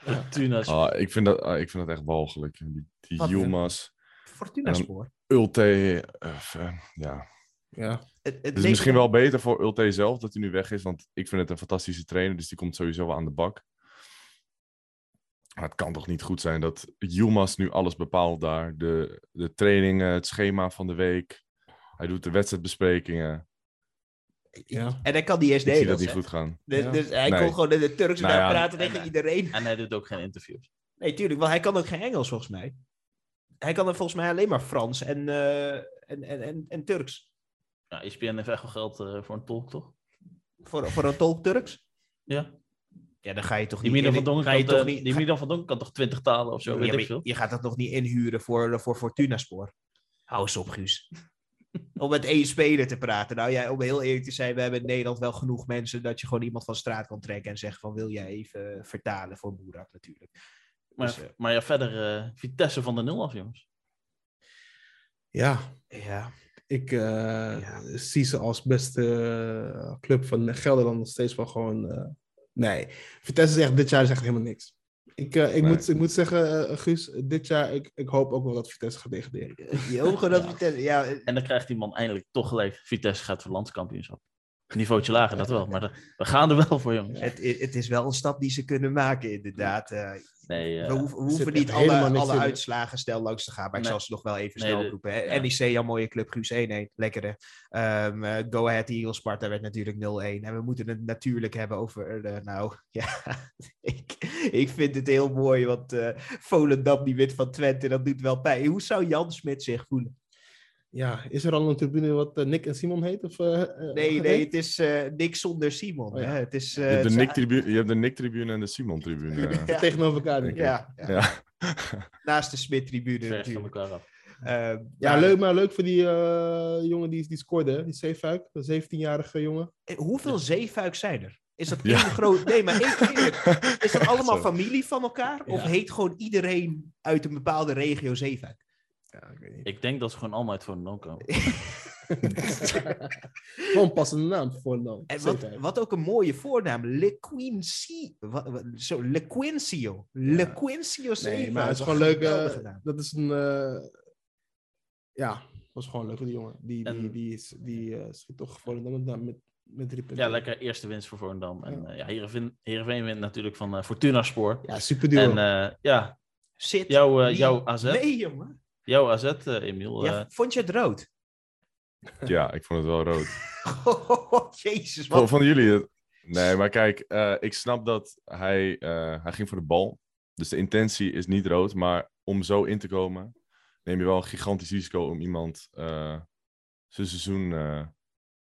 S3: Sport.
S2: Tunas.
S3: Ah, ik, vind dat, ah, ik vind dat echt walgelijk. Die, die
S1: hè?
S3: Yilmaz,
S1: Fortuna spoor.
S3: Ulte. eh, eh, ja.
S4: Ja.
S1: Het, het
S3: Het is misschien wel beter voor Ulte zelf dat hij nu weg is. Want ik vind het een fantastische trainer. Dus die komt sowieso wel aan de bak. Maar het kan toch niet goed zijn dat Yilmaz nu alles bepaalt daar. De, de trainingen, het schema van de week. Hij doet de wedstrijdbesprekingen.
S4: Ja.
S1: En hij kan eens
S3: Ik zie dat niet goed gaan.
S1: Dus,
S4: Ja.
S1: dus hij
S3: Nee.
S1: kon gewoon in de Turks
S3: Nou
S1: daar praten
S2: en-
S1: tegen
S2: en-
S1: iedereen.
S2: En hij doet ook geen interviews.
S1: Nee, tuurlijk, want hij kan ook geen Engels volgens mij. hij kan er volgens mij alleen maar Frans en, eh, en, en, en, en Turks.
S2: Ja, ESPN heeft echt wel geld eh, voor een tolk, toch?
S1: Voor, voor een tolk Turks?
S2: Ja.
S1: Ja, dan ga je toch
S2: Die
S1: niet...
S2: Van Dongen
S1: ga je
S2: kan,
S1: toch
S2: eh,
S1: niet...
S2: die Milan van Dongen kan toch twintig talen of zo,
S1: Ja,
S2: weet
S1: maar
S2: ik veel.
S1: je gaat dat nog niet inhuren voor, voor Fortuna Spoor. Hou eens op, Guus. om met één speler te praten. Nou ja, om heel eerlijk te zijn, we hebben in Nederland wel genoeg mensen dat je gewoon iemand van straat kan trekken en zeggen van wil jij even vertalen voor Boerak natuurlijk.
S2: Maar,
S1: Dus, eh,
S2: maar ja, verder eh, Vitesse van de nul af, jongens.
S4: Ja,
S1: Ja,
S4: ik eh, zie ze als beste eh, club van Gelderland nog steeds wel gewoon... eh, nee, Vitesse is echt, dit jaar is echt helemaal niks. Ik, eh, ik,
S3: Nee.
S4: moet, ik moet zeggen, eh, Guus, dit jaar, ik, ik hoop ook wel dat Vitesse gaat degraderen.
S1: je ogen dat
S2: Ja.
S1: Vitesse- ja,
S2: En dan krijgt die man eindelijk toch gelijk. Vitesse gaat voor landskampioenschap. Niveautje lager, dat wel. Maar we gaan er wel voor, jongens.
S1: het, het is wel een stap die ze kunnen maken inderdaad. Eh,
S2: Nee, eh,
S1: we hoeven, we niet alle, alle uitslagen snel langs te gaan, maar ik zal ze nog wel even
S2: Nee,
S1: snel
S2: de-
S1: roepen. hè.
S2: ja.
S1: NEC, jouw mooie club, Guus 1-1, lekkere. Ehm, eh, Go Ahead Eagles, Sparta werd natuurlijk 0-1. En we moeten het natuurlijk hebben over, eh, nou ja, ik, ik vind het heel mooi, want eh Volendam die wint van Twente, dat doet wel pijn. Hoe zou Jan Smit zich voelen?
S4: Ja, is er al een tribune wat eh, Nick en Simon heet? Of, eh, eh,
S1: Nee, nee, het is eh niks zonder Simon.
S4: Oh, ja.
S1: hè. Het is,
S3: Je
S1: eh,
S3: hebt, de
S1: is-
S3: Nick-tribune, je hebt de Nick-tribune en de Simon-tribune.
S1: Ja.
S4: Tegenover elkaar, denk ik.
S1: ja, ja,
S3: ja.
S1: naast de Smit-tribune natuurlijk. Ehm,
S4: Ja,
S1: maar-
S4: leuk, maar leuk voor die eh, jongen die, die scoorde, die Zeefuik, de 17-jarige jongen.
S1: Hoeveel zeefuiks zijn er? Is dat
S3: Ja.
S1: één groot... Nee, maar één, eerlijk, Is dat allemaal familie van elkaar? Of
S2: Ja.
S1: heet gewoon iedereen uit een bepaalde regio zeefuik?
S4: Ja, ik weet niet.
S2: Ik denk dat ze gewoon allemaal uit Volendam komen.
S4: Gewoon een passende naam voor dan.
S1: En wat, wat ook een mooie voornaam. Le Quincy. Wat, wat- zo, Le Quincio. Le
S4: Ja.
S1: Quincio
S4: Nee, maar het is gewoon leuk.
S1: naam.
S4: dat is een. eh, ja, was gewoon leuk voor die jongen. Die, die,
S2: En-
S4: die, is- die eh, schiet toch voor met, met, met drie punten.
S2: Ja, lekker eerste winst voor Volendam. En
S4: Ja.
S2: ja, Heerenveen, Heerenveen wint natuurlijk van Fortuna Spoor.
S4: Ja, super duo.
S2: En eh, ja,
S1: Zit.
S2: jouw, jouw AZ,
S1: Nee, jongen.
S2: Jouw AZ eh, Emiel.
S1: Ja,
S2: eh,
S1: vond je het rood?
S3: ja, ik vond het wel rood.
S1: Jezus,
S3: Van,
S1: wat...
S3: van jullie het? Nee, maar kijk, eh, ik snap dat hij, eh, hij ging voor de bal. Dus de intentie is niet rood. Maar om zo in te komen, neem je wel een gigantisch risico om iemand eh, zijn seizoen eh,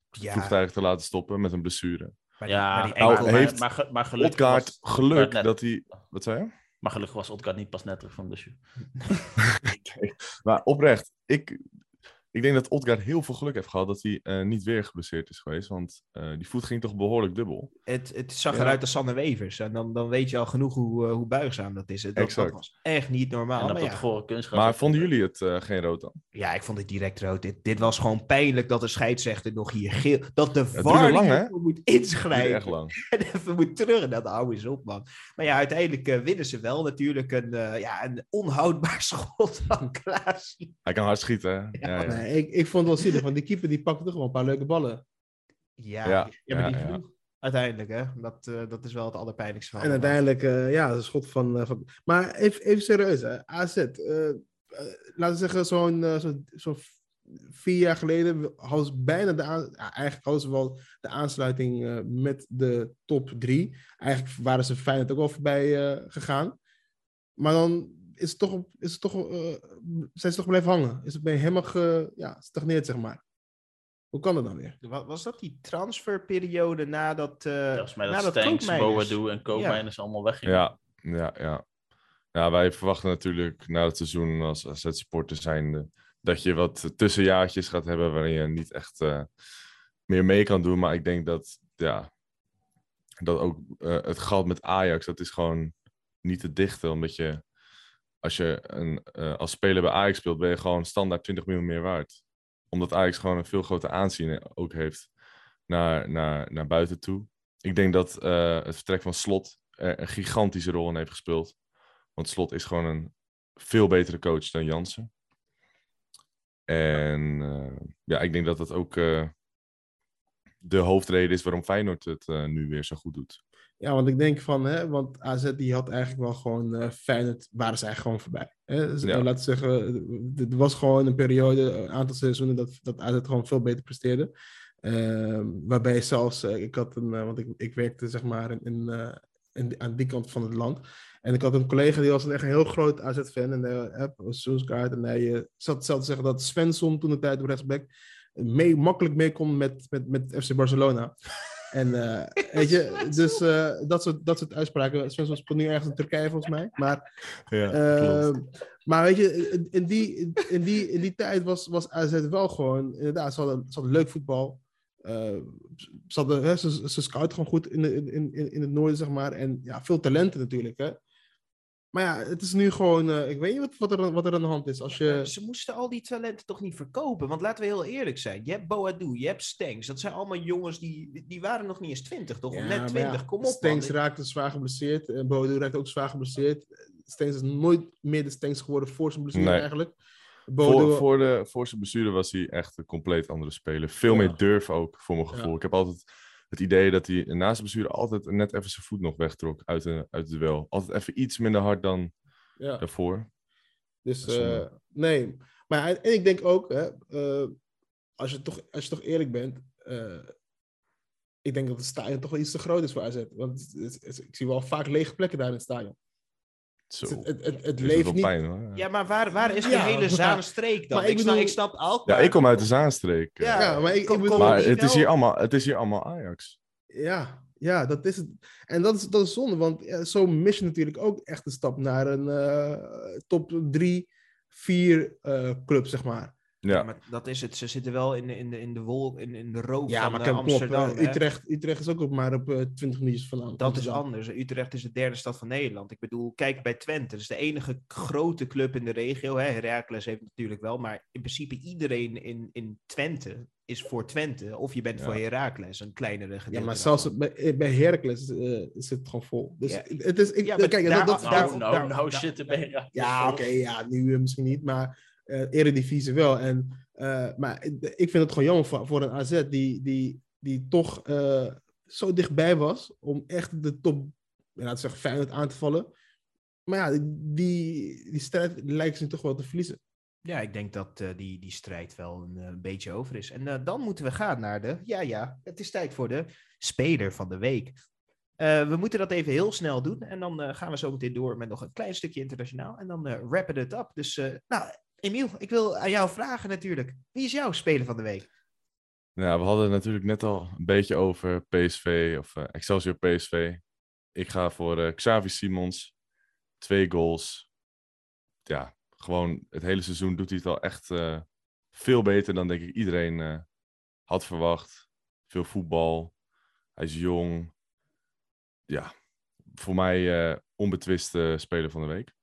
S1: Ja,
S3: vroegtijdig te laten stoppen met een blessure.
S1: maar
S2: ja,
S1: maar die
S3: Nou,
S1: enkel-
S2: maar,
S3: heeft
S2: maar, maar was,
S3: geluk
S2: net.
S3: dat hij... Wat zei je?
S2: Maar gelukkig was Odgaard niet pas net terug van de blessure.
S3: Maar oprecht, ik, ik denk dat Odgaard heel veel geluk heeft gehad dat hij eh, niet weer geblesseerd is geweest. Want eh, die voet ging toch behoorlijk dubbel.
S1: Het, het zag
S4: Ja.
S1: eruit als Sanne Wevers. En dan, dan weet je al genoeg hoe, eh, hoe buigzaam dat is. Dat, was echt niet normaal.
S2: en
S1: Maar
S2: dat
S1: ja,
S2: kunstgras.
S3: Maar vonden jullie het eh, geen rood dan?
S1: ja, ik vond het direct rood. Dit, dit was gewoon pijnlijk dat de scheidsrechter nog hier geel... Dat de
S3: duurde
S1: VAR
S3: lang,
S1: moet inschrijven.
S3: echt lang.
S1: En even moet terug. En dat hou eens op, man. Maar ja, uiteindelijk winnen ze wel natuurlijk een, eh, ja, een onhoudbaar schot van Klaas.
S3: Hij kan hard schieten, hè? Ja, ja.
S4: Nee, ik, ik vond het wel zielig, want die keeper die pakte toch wel een paar leuke ballen.
S1: Ja,
S3: Ja,
S1: ja, maar die vroeg uiteindelijk, hè. Dat, eh, dat is wel het allerpijnlijkste van
S4: En uiteindelijk, eh, ja, een schot van. eh, van... Maar even, even serieus, hè. AZ. laten we zeggen, zo'n zo'n vier jaar geleden hadden ze bijna de aan... ja, eigenlijk hadden ze wel de aansluiting eh, met de top drie. Eigenlijk waren ze Feyenoord ook al voorbij eh, gegaan. Maar dan is het toch, is het toch, eh, zijn ze toch blijven hangen. Is het ben je helemaal ge, ja, stagneerd, zeg maar. Hoe kan dat dan weer?
S1: Wa- Was dat die transferperiode nadat... eh
S2: Volgens mij dat
S1: nadat
S2: Stanks, Boadu en Koopmeiners allemaal weggingen.
S3: Ja, ja, ja. Ja, wij verwachten natuurlijk na het seizoen als AZ-supporter zijnde dat je wat tussenjaartjes gaat hebben waarin je niet echt eh, meer mee kan doen. Maar ik denk dat, ja, dat ook eh, het gat met Ajax, dat is gewoon niet te dichten. Omdat je, als je een, eh, als speler bij Ajax speelt, ben je gewoon standaard 20 miljoen meer waard. Omdat Ajax gewoon een veel groter aanzien ook heeft naar, naar, naar buiten toe. Ik denk dat eh, het vertrek van Slot er een gigantische rol in heeft gespeeld. Want Slot is gewoon een veel betere coach dan Jansen. En eh, ja, ik denk dat dat ook eh, de hoofdreden is waarom Feyenoord het eh, nu weer zo goed doet.
S4: Ja, want ik denk van, hè, want AZ die had eigenlijk wel gewoon eh Feyenoord, waren ze eigenlijk gewoon voorbij. Hè? Dus,
S3: Ja.
S4: eh, laten we zeggen, er was gewoon een periode, een aantal seizoenen, dat, dat AZ gewoon veel beter presteerde. Ehm, waarbij zelfs, eh, ik had een, eh, want ik, ik werkte zeg maar in, in, eh, in- aan die kant van het land. En ik had een collega die was een echt een heel groot AZ-fan. En uh, Soeskaart. En hij eh, zat zelf te zeggen dat Svensson toen de tijd op rechtsback mee, makkelijk mee kon met, met, met FC Barcelona. En eh, weet je, dus eh, dat, soort, dat soort uitspraken. Svensson speelt nu ergens in Turkije volgens mij. Maar
S3: Ja,
S4: eh,
S3: klopt.
S4: maar weet je, in- in die, in die, in die tijd was, was AZ wel gewoon, inderdaad, ze hadden, ze hadden leuk voetbal. Eh, ze, hadden, hè, ze, ze scouten gewoon goed in, de, in, in, in het noorden, zeg maar. En ja, veel talenten natuurlijk, hè. Maar ja, het is nu gewoon, eh, ik weet niet wat, wat, er, wat er aan de hand is. Als je,
S1: Ze moesten al die talenten toch niet verkopen? Want laten we heel eerlijk zijn. Je hebt Boadu, je hebt Stengs. Dat zijn allemaal jongens die, die waren nog niet eens 20, toch?
S4: Ja,
S1: net
S4: maar
S1: 20,
S4: ja,
S1: kom op
S4: Stengs
S1: man.
S4: raakte zwaar geblesseerd. En Bodo raakte ook zwaar geblesseerd. Stengs is nooit meer de Stengs geworden voor zijn blessure
S3: Nee.
S4: eigenlijk.
S3: Voor,
S4: Bodo,
S3: voor, de, voor zijn blessure was hij echt een compleet andere speler. Veel
S4: Ja.
S3: meer durf ook, voor mijn gevoel.
S4: Ja.
S3: Ik heb altijd het idee dat hij na zijn blessure altijd net even zijn voet nog wegtrok uit, de, uit het duel. Altijd even iets minder hard dan
S4: ja.
S3: daarvoor.
S4: Dus eh, nee. Maar en ik denk ook, hè, eh, als, je toch, als je toch eerlijk bent, eh, ik denk dat het stadion toch wel iets te groot is voor AZ. Want het- het- het- ik zie wel vaak lege plekken daar in het stadion.
S3: Zo.
S4: Het, het, het, het
S3: Is
S4: leeft niet.
S3: pijn hoor.
S1: Ja, maar waar, waar is die
S4: Ja,
S1: hele Zaanstreek dan?
S4: maar ik
S1: ik, snap,
S4: bedoel-
S1: ik snap Alkmaar.
S3: Ja, ik kom uit de Zaanstreek. eh.
S1: Ja,
S4: Ja, maar ik- ik
S1: kom-
S4: bedoel-
S1: kom
S3: maar het is, hier allemaal, het is hier allemaal Ajax.
S4: Ja, ja, dat is het. En dat is, dat is zonde, want ja, zo mis je natuurlijk ook echt de stap naar een eh, top drie, vier eh, club, zeg maar.
S1: Ja,
S3: Ja,
S1: maar dat is het. Ze zitten wel in de, in de, in de wol, in, in de roof
S4: Ja,
S1: van
S4: maar
S1: eh, Amsterdam.
S4: eh. Utrecht, Utrecht is ook op maar op eh, 20 minuutjes van Am-
S1: Dat is anders. Utrecht is de derde stad van Nederland. Ik bedoel, kijk bij Twente. Dat is de enige grote club in de regio. Hè. Heracles heeft het natuurlijk wel. Maar in principe iedereen in, in Twente is voor Twente. Of je bent
S3: Ja.
S1: voor Heracles, een kleinere
S4: Ja,
S1: gedeelte.
S4: maar zelfs bij, eh, bij Heracles eh, zit het gewoon vol. Dus
S1: Ja.
S4: het is, ik,
S1: Ja,
S4: kijk,
S1: daar-
S4: dat, dat,
S1: daar-
S2: Nou,
S4: daar-
S2: nou,
S1: daar-
S2: nou
S1: daar-
S2: shit, ben je
S4: ja, oké, ja, nu eh, misschien niet, maar eh Eredivisie wel. En, eh, maar ik vind het gewoon jammer voor, een AZ die, die, die toch eh, zo dichtbij was om echt de top, laten we zeggen, Feyenoord aan te vallen. Maar ja, die, die strijd lijkt ze toch wel te verliezen.
S1: Ja, ik denk dat die, die strijd wel een, beetje over is. En dan moeten we gaan naar de. Ja, ja, het is tijd voor de speler van de week. We moeten dat even heel snel doen. En dan gaan we zo meteen door met nog een klein stukje internationaal. En dan eh rappen het up. Dus, nou, Emiel, ik wil aan jou vragen natuurlijk. Wie is jouw speler van de week?
S3: Nou, we hadden natuurlijk net al een beetje over PSV of eh, Excelsior PSV. Ik ga voor eh, Xavi Simons. Twee goals. Ja, gewoon het hele seizoen doet hij het al echt eh, veel beter dan denk ik iedereen had verwacht. Veel voetbal. Hij is jong. Ja, voor mij onbetwiste speler van de week.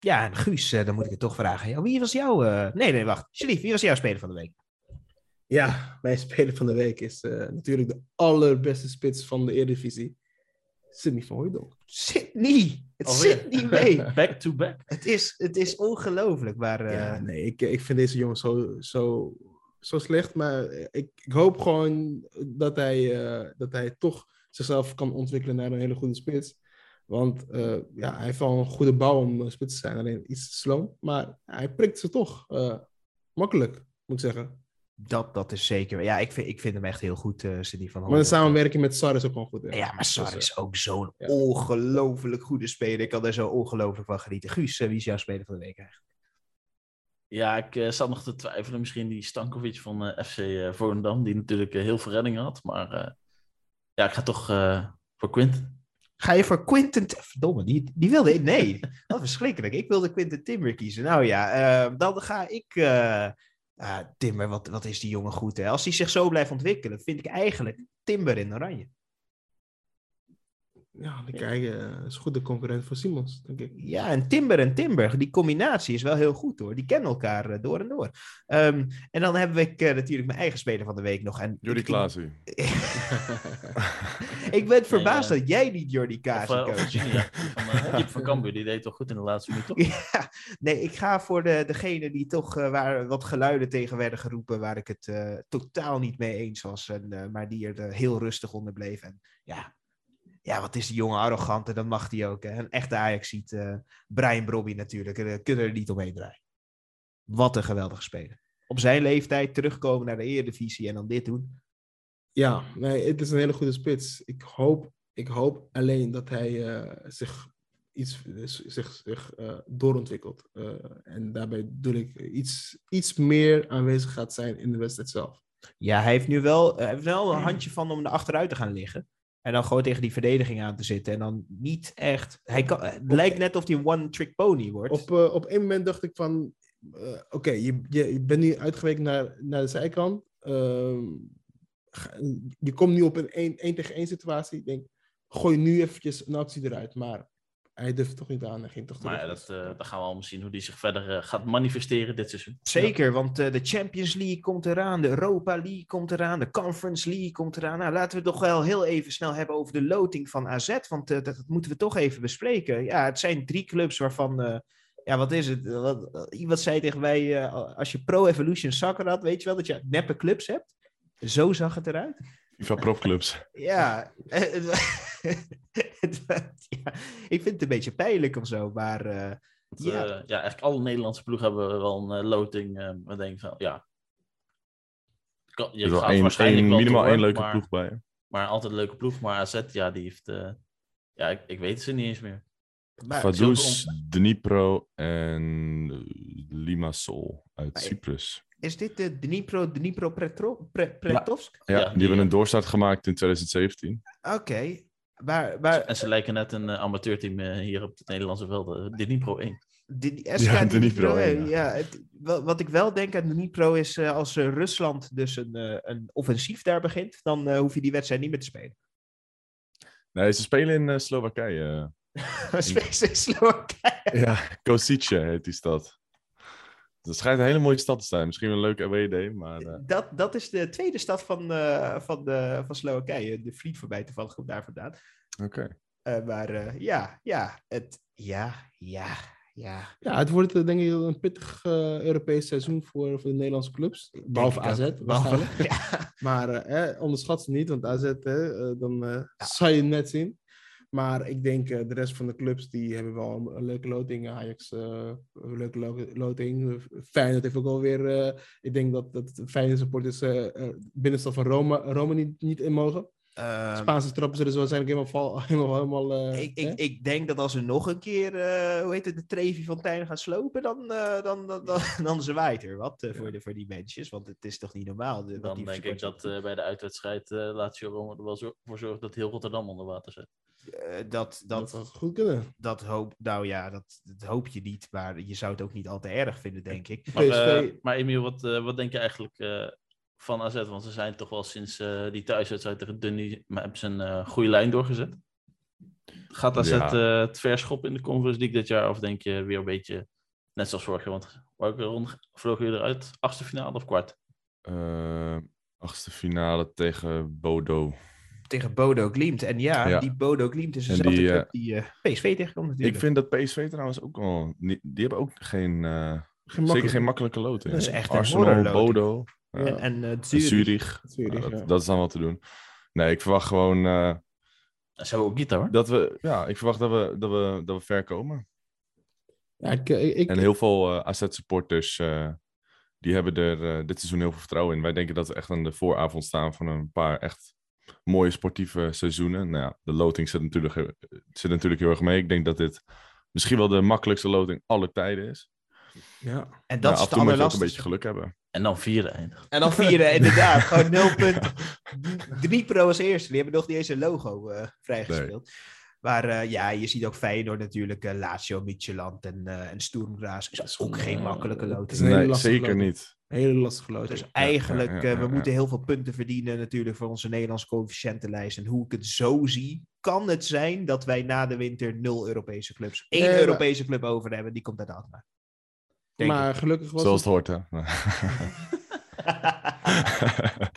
S1: Ja, en Guus, eh, dan moet ik het toch vragen. Ja, wie was jouw... eh, Nee, nee, wacht. Sharif, wie was jouw speler van de week?
S4: Ja, mijn speler van de week is eh, natuurlijk de allerbeste spits van de Eredivisie. Sidney van Hooijdonk.
S1: Niet. Het zit niet mee.
S2: Back to back.
S1: Het is, het is ongelooflijk, maar... eh,
S4: Ja, nee, ik, ik vind deze jongen zo, zo, zo slecht. Maar ik, ik hoop gewoon dat hij, eh, dat hij toch zichzelf kan ontwikkelen naar een hele goede spits. Want eh, ja, hij heeft wel een goede bouw om een spits te zijn. Alleen iets te sloom. Maar hij prikt ze toch. eh, makkelijk, moet ik zeggen.
S1: Dat, dat is zeker. Ja, ik vind, ik vind hem echt heel goed, eh Sidney van
S4: Maar de samenwerking met Sar is ook gewoon goed.
S1: Ja, maar Sar
S4: Dus, eh,
S1: is ook zo'n
S4: ja.
S1: ongelooflijk goede speler. Ik kan er zo ongelooflijk van genieten. Guus, eh, wie is jouw speler van de week eigenlijk?
S2: Ja, ik eh, zat nog te twijfelen. Misschien die Stankovic van eh, FC eh Volendam, die natuurlijk eh, heel veel reddingen had. Maar eh, ja, ik ga toch eh, voor Quint.
S1: Ga je voor Quinten... Verdomme, die, die wilde. Nee, wat verschrikkelijk. Ik wilde Quinten Timber kiezen. Nou ja, eh, dan ga ik... eh, ah, Timber, wat, wat is die jongen goed, hè? Als hij zich zo blijft ontwikkelen, vind ik eigenlijk Timber in oranje.
S4: Ja, die kijken is goed de concurrent voor Simons, denk ik.
S1: Ja, en Timber en Timber, die combinatie is wel heel goed hoor. Die kennen elkaar eh, door en door. Ehm, en dan heb ik eh, natuurlijk mijn eigen speler van de week nog. En
S3: Jordi
S1: ik-
S3: Klaasie.
S1: Ik ben verbaasd
S2: eh,
S1: dat jij niet Jordi
S2: eh, of
S1: koos.
S2: Virginia, van, uh, Diep van Cambuur, die deed toch goed in de laatste minuut, toch?
S1: Ja, nee, ik ga voor de, degene die toch eh, waar wat geluiden tegen werden geroepen, waar ik het eh, totaal niet mee eens was, en, eh, maar die er eh, heel rustig onder bleef. En ja, ja, wat is die jongen arrogant en dat mag hij ook. Hè? Een echte Ajax ziet Brian Brobby natuurlijk, daar kunnen er niet omheen draaien. Wat een geweldige speler. Op zijn leeftijd terugkomen naar de Eredivisie en dan dit doen.
S4: Ja, nee, het is een hele goede spits. Ik hoop Ik hoop alleen dat hij eh, zich iets zich, zich eh, doorontwikkelt. Eh, en daarbij bedoel ik iets, iets meer aanwezig gaat zijn in de wedstrijd zelf.
S1: Ja, hij heeft nu wel, hij heeft wel een handje van om er achteruit te gaan liggen. En dan gewoon tegen die verdediging aan te zitten. En dan niet echt. Hij kan, het lijkt net of hij een one-trick pony wordt.
S4: Op, uh, op één moment dacht ik van. Uh, Oké, okay, je, je, je, bent nu uitgeweken naar, naar de zijkant. Uh, je komt nu op een 1 tegen 1 situatie. Ik denk, gooi nu eventjes een actie eruit. Maar hij durft toch niet aan. Hij ging toch
S2: maar ja, dat, uh, dan gaan we allemaal zien hoe hij zich verder uh, gaat manifesteren dit seizoen.
S1: Zeker, ja. want uh, de Champions League komt eraan, de Europa League komt eraan, de Conference League komt eraan. Nou, laten we het toch wel heel even snel hebben over de loting van AZ, want dat, dat, moeten we toch even bespreken. Ja, het zijn drie clubs waarvan, ja, wat is het? Wat, iemand zei tegen mij, als je Pro Evolution Soccer had, weet je wel dat je neppe clubs hebt? Zo zag het eruit.
S3: Van profclubs.
S1: Ja, ja, ik vind het een beetje pijnlijk of zo, maar uh,
S2: Want, ja. Uh, ja, eigenlijk alle Nederlandse ploegen hebben wel een uh, loting. Uh, we denken van, ja.
S3: Kan, je er is één, één, minimaal door, één leuke
S2: maar,
S3: ploeg bij.
S2: Maar altijd een leuke ploeg. Maar AZ, ja, die heeft... ja, ik, ik weet ze niet eens meer.
S3: Vaduz, om... Dnipro en Limassol uit maar Cyprus.
S1: Is dit de Dnipro, Dnipro Pretro, Pre, Pretovsk?
S3: Ja, ja, die, die hebben een doorstart gemaakt in 2017.
S1: Oké. Okay. Maar, maar...
S2: En ze lijken net een uh, amateurteam uh, hier op het Nederlandse veld, uh, Dnipro 1.
S1: De, SK ja, Dnipro 1. Ja. ja het, wat ik wel denk aan Dnipro is als Rusland dus een, een offensief daar begint, dan hoef je die wedstrijd niet meer te spelen.
S3: Nee, ze spelen in Slowakije.
S1: spelen ze in Slowakije?
S3: Ja, Kosice heet die stad. Het schijnt een hele mooie stad te zijn. Misschien een leuke away maar... Uh...
S1: Dat, dat is de tweede stad van, uh, van, de, van Slowakije. De vriend voorbij toevallig komt daar vandaan.
S3: Oké. Okay.
S1: Uh, maar ja, ja, het, ja, ja, ja.
S4: Ja, het wordt denk ik een pittig Europees seizoen voor, voor de Nederlandse clubs. Behalve AZ, waarschijnlijk. ja. Maar eh, onderschat ze niet, want AZ, dan ja. zal je het net zien. Maar ik denk uh, de rest van de clubs die hebben wel een leuke loting. Ajax, uh, een leuke lo loting. Feyenoord heeft ook alweer... Uh, ik denk dat, dat Feyenoord supporters binnenstad van Rome, Rome niet, niet in mogen. Uh, Spaanse trappen zullen ze waarschijnlijk helemaal... helemaal, helemaal
S1: ik, ik, ik, denk dat als we nog een keer, hoe heet het, de Trevi Fontein gaan slopen, dan, dan, dan, dan, dan zwaait er wat ja. voor, de, voor die mensjes. Want het is toch niet normaal. De,
S2: dan denk ik dat bij de uitwedstrijd Lazio Rome er wel zo, voor zorgt dat heel Rotterdam onder water zit.
S1: Uh, dat, dat,
S4: dat goed kunnen.
S1: Dat hoop, nou ja, dat, dat, hoop je niet, maar je zou het ook niet al te erg vinden, denk ik.
S2: Maar, uh, maar Emiel, wat, uh, wat denk je eigenlijk van AZ? Want ze zijn toch wel sinds die thuiswedstrijd tegen Dunny hebben ze een goede lijn doorgezet. Gaat AZ ja. het verschop in de Conference League dit jaar? Of denk je weer een beetje net zoals vorig jaar? Want welke ronde vlogen jullie eruit? Achtste finale of kwart?
S3: achtste finale tegen Bodo
S1: tegen Bodo Glimt. En ja, ja. die Bodo Glimt is dezelfde die, club die uh, PSV tegenkomt natuurlijk.
S3: Ik vind dat PSV trouwens ook wel... Die, die hebben ook geen... Uh, geen zeker geen makkelijke loting.
S1: Dat is echt
S3: Arsenal,
S1: een
S3: Bodo.
S1: Uh, en, en uh,
S3: Zurich. Zurich.
S4: Zurich
S3: dat, dat, is dan wel te doen. Nee, ik verwacht gewoon...
S2: dat we ook niet hoor.
S3: Dat we, ja, ik verwacht dat we, dat we, dat we ver komen.
S4: Ja, ik, ik,
S3: en heel veel AZ-supporters die hebben er dit seizoen heel veel vertrouwen in. Wij denken dat we echt aan de vooravond staan van een paar echt mooie sportieve seizoenen. Nou ja, de loting zit natuurlijk, zit natuurlijk heel erg mee. Ik denk dat dit misschien wel de makkelijkste loting aller tijden is.
S1: Ja, en dat ja, is
S3: moet je ook een beetje geluk hebben.
S2: En dan vierde eindigen.
S1: En dan vierde, inderdaad. Gewoon nul punten. Drie pro als eerste. Die hebben nog niet eens een logo uh, vrijgespeeld. Nee. Maar uh, ja, je ziet ook Feyenoord natuurlijk, uh, Lazio, Midtjylland en, uh, en Sturm Graz. Dat is ook geen makkelijke loting.
S3: Nee, zeker loting. niet.
S4: Hele lastige loting.
S1: Dus eigenlijk, ja, ja, ja, we moeten heel veel punten verdienen natuurlijk voor onze Nederlandse coëfficiëntenlijst. En hoe ik het zo zie, kan het zijn dat wij na de winter nul Europese clubs, één nee, Europese club over hebben. Die komt uit Alkmaar.
S4: Maar gelukkig was
S3: Zoals het, het hoort, hè.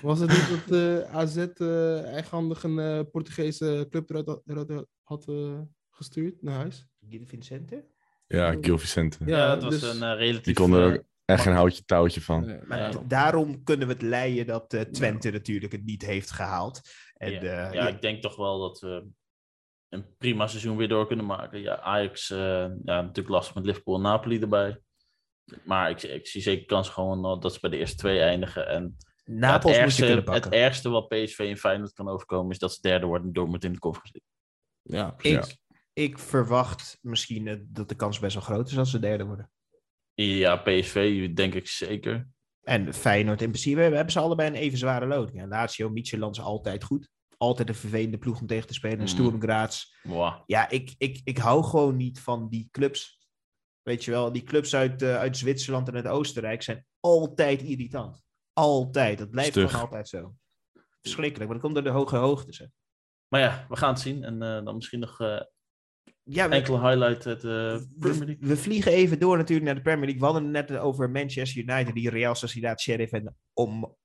S4: was het niet dat uh, AZ uh, eigenhandig een uh, Portugese club eruit, eruit had gestuurd naar huis?
S1: Gil Vicente?
S3: Ja, Gil Vicente.
S2: Ja, het was dus... een relatief...
S3: Die konden echt geen houtje touwtje van.
S1: Nee, maar ja. daarom kunnen we het leiden dat Twente ja. natuurlijk het niet heeft gehaald. En,
S2: ja. ja, ik denk toch wel dat we een prima seizoen weer door kunnen maken. Ja, Ajax, ja, natuurlijk lastig met Liverpool en Napoli erbij. Maar ik, ik zie zeker kans gewoon dat ze bij de eerste twee eindigen. En Ja, het,
S1: Napels moet je
S2: ergste, het ergste wat PSV en Feyenoord kan overkomen is dat ze derde worden door moeten in de Conference.
S4: Ja,
S1: ik,
S3: Ja.
S1: ik verwacht misschien eh, dat de kans best wel groot is als ze derde worden.
S2: Ja, PSV denk ik zeker.
S1: En Feyenoord in principe hebben ze allebei een even zware loting. En Lazio, Midtjylland is altijd goed. Altijd een vervelende ploeg om tegen te spelen. En
S2: Mm.
S1: Sturm Graz. Ja, ik, ik, ik hou gewoon niet van die clubs. Weet je wel, die clubs uit, eh, uit Zwitserland en uit Oostenrijk zijn altijd irritant. Altijd. Dat blijft
S3: Stug.
S1: gewoon altijd zo. Verschrikkelijk, maar dat komt door de hoge hoogtes. hè.
S2: Maar ja, we gaan het zien. En eh, dan misschien nog eh,
S1: Ja, we,
S2: enkele highlight uit de Premier
S1: we,
S2: League.
S1: we vliegen even door natuurlijk naar de Premier League. We hadden het net over Manchester United, die Real Sociedad Sheriff en Om,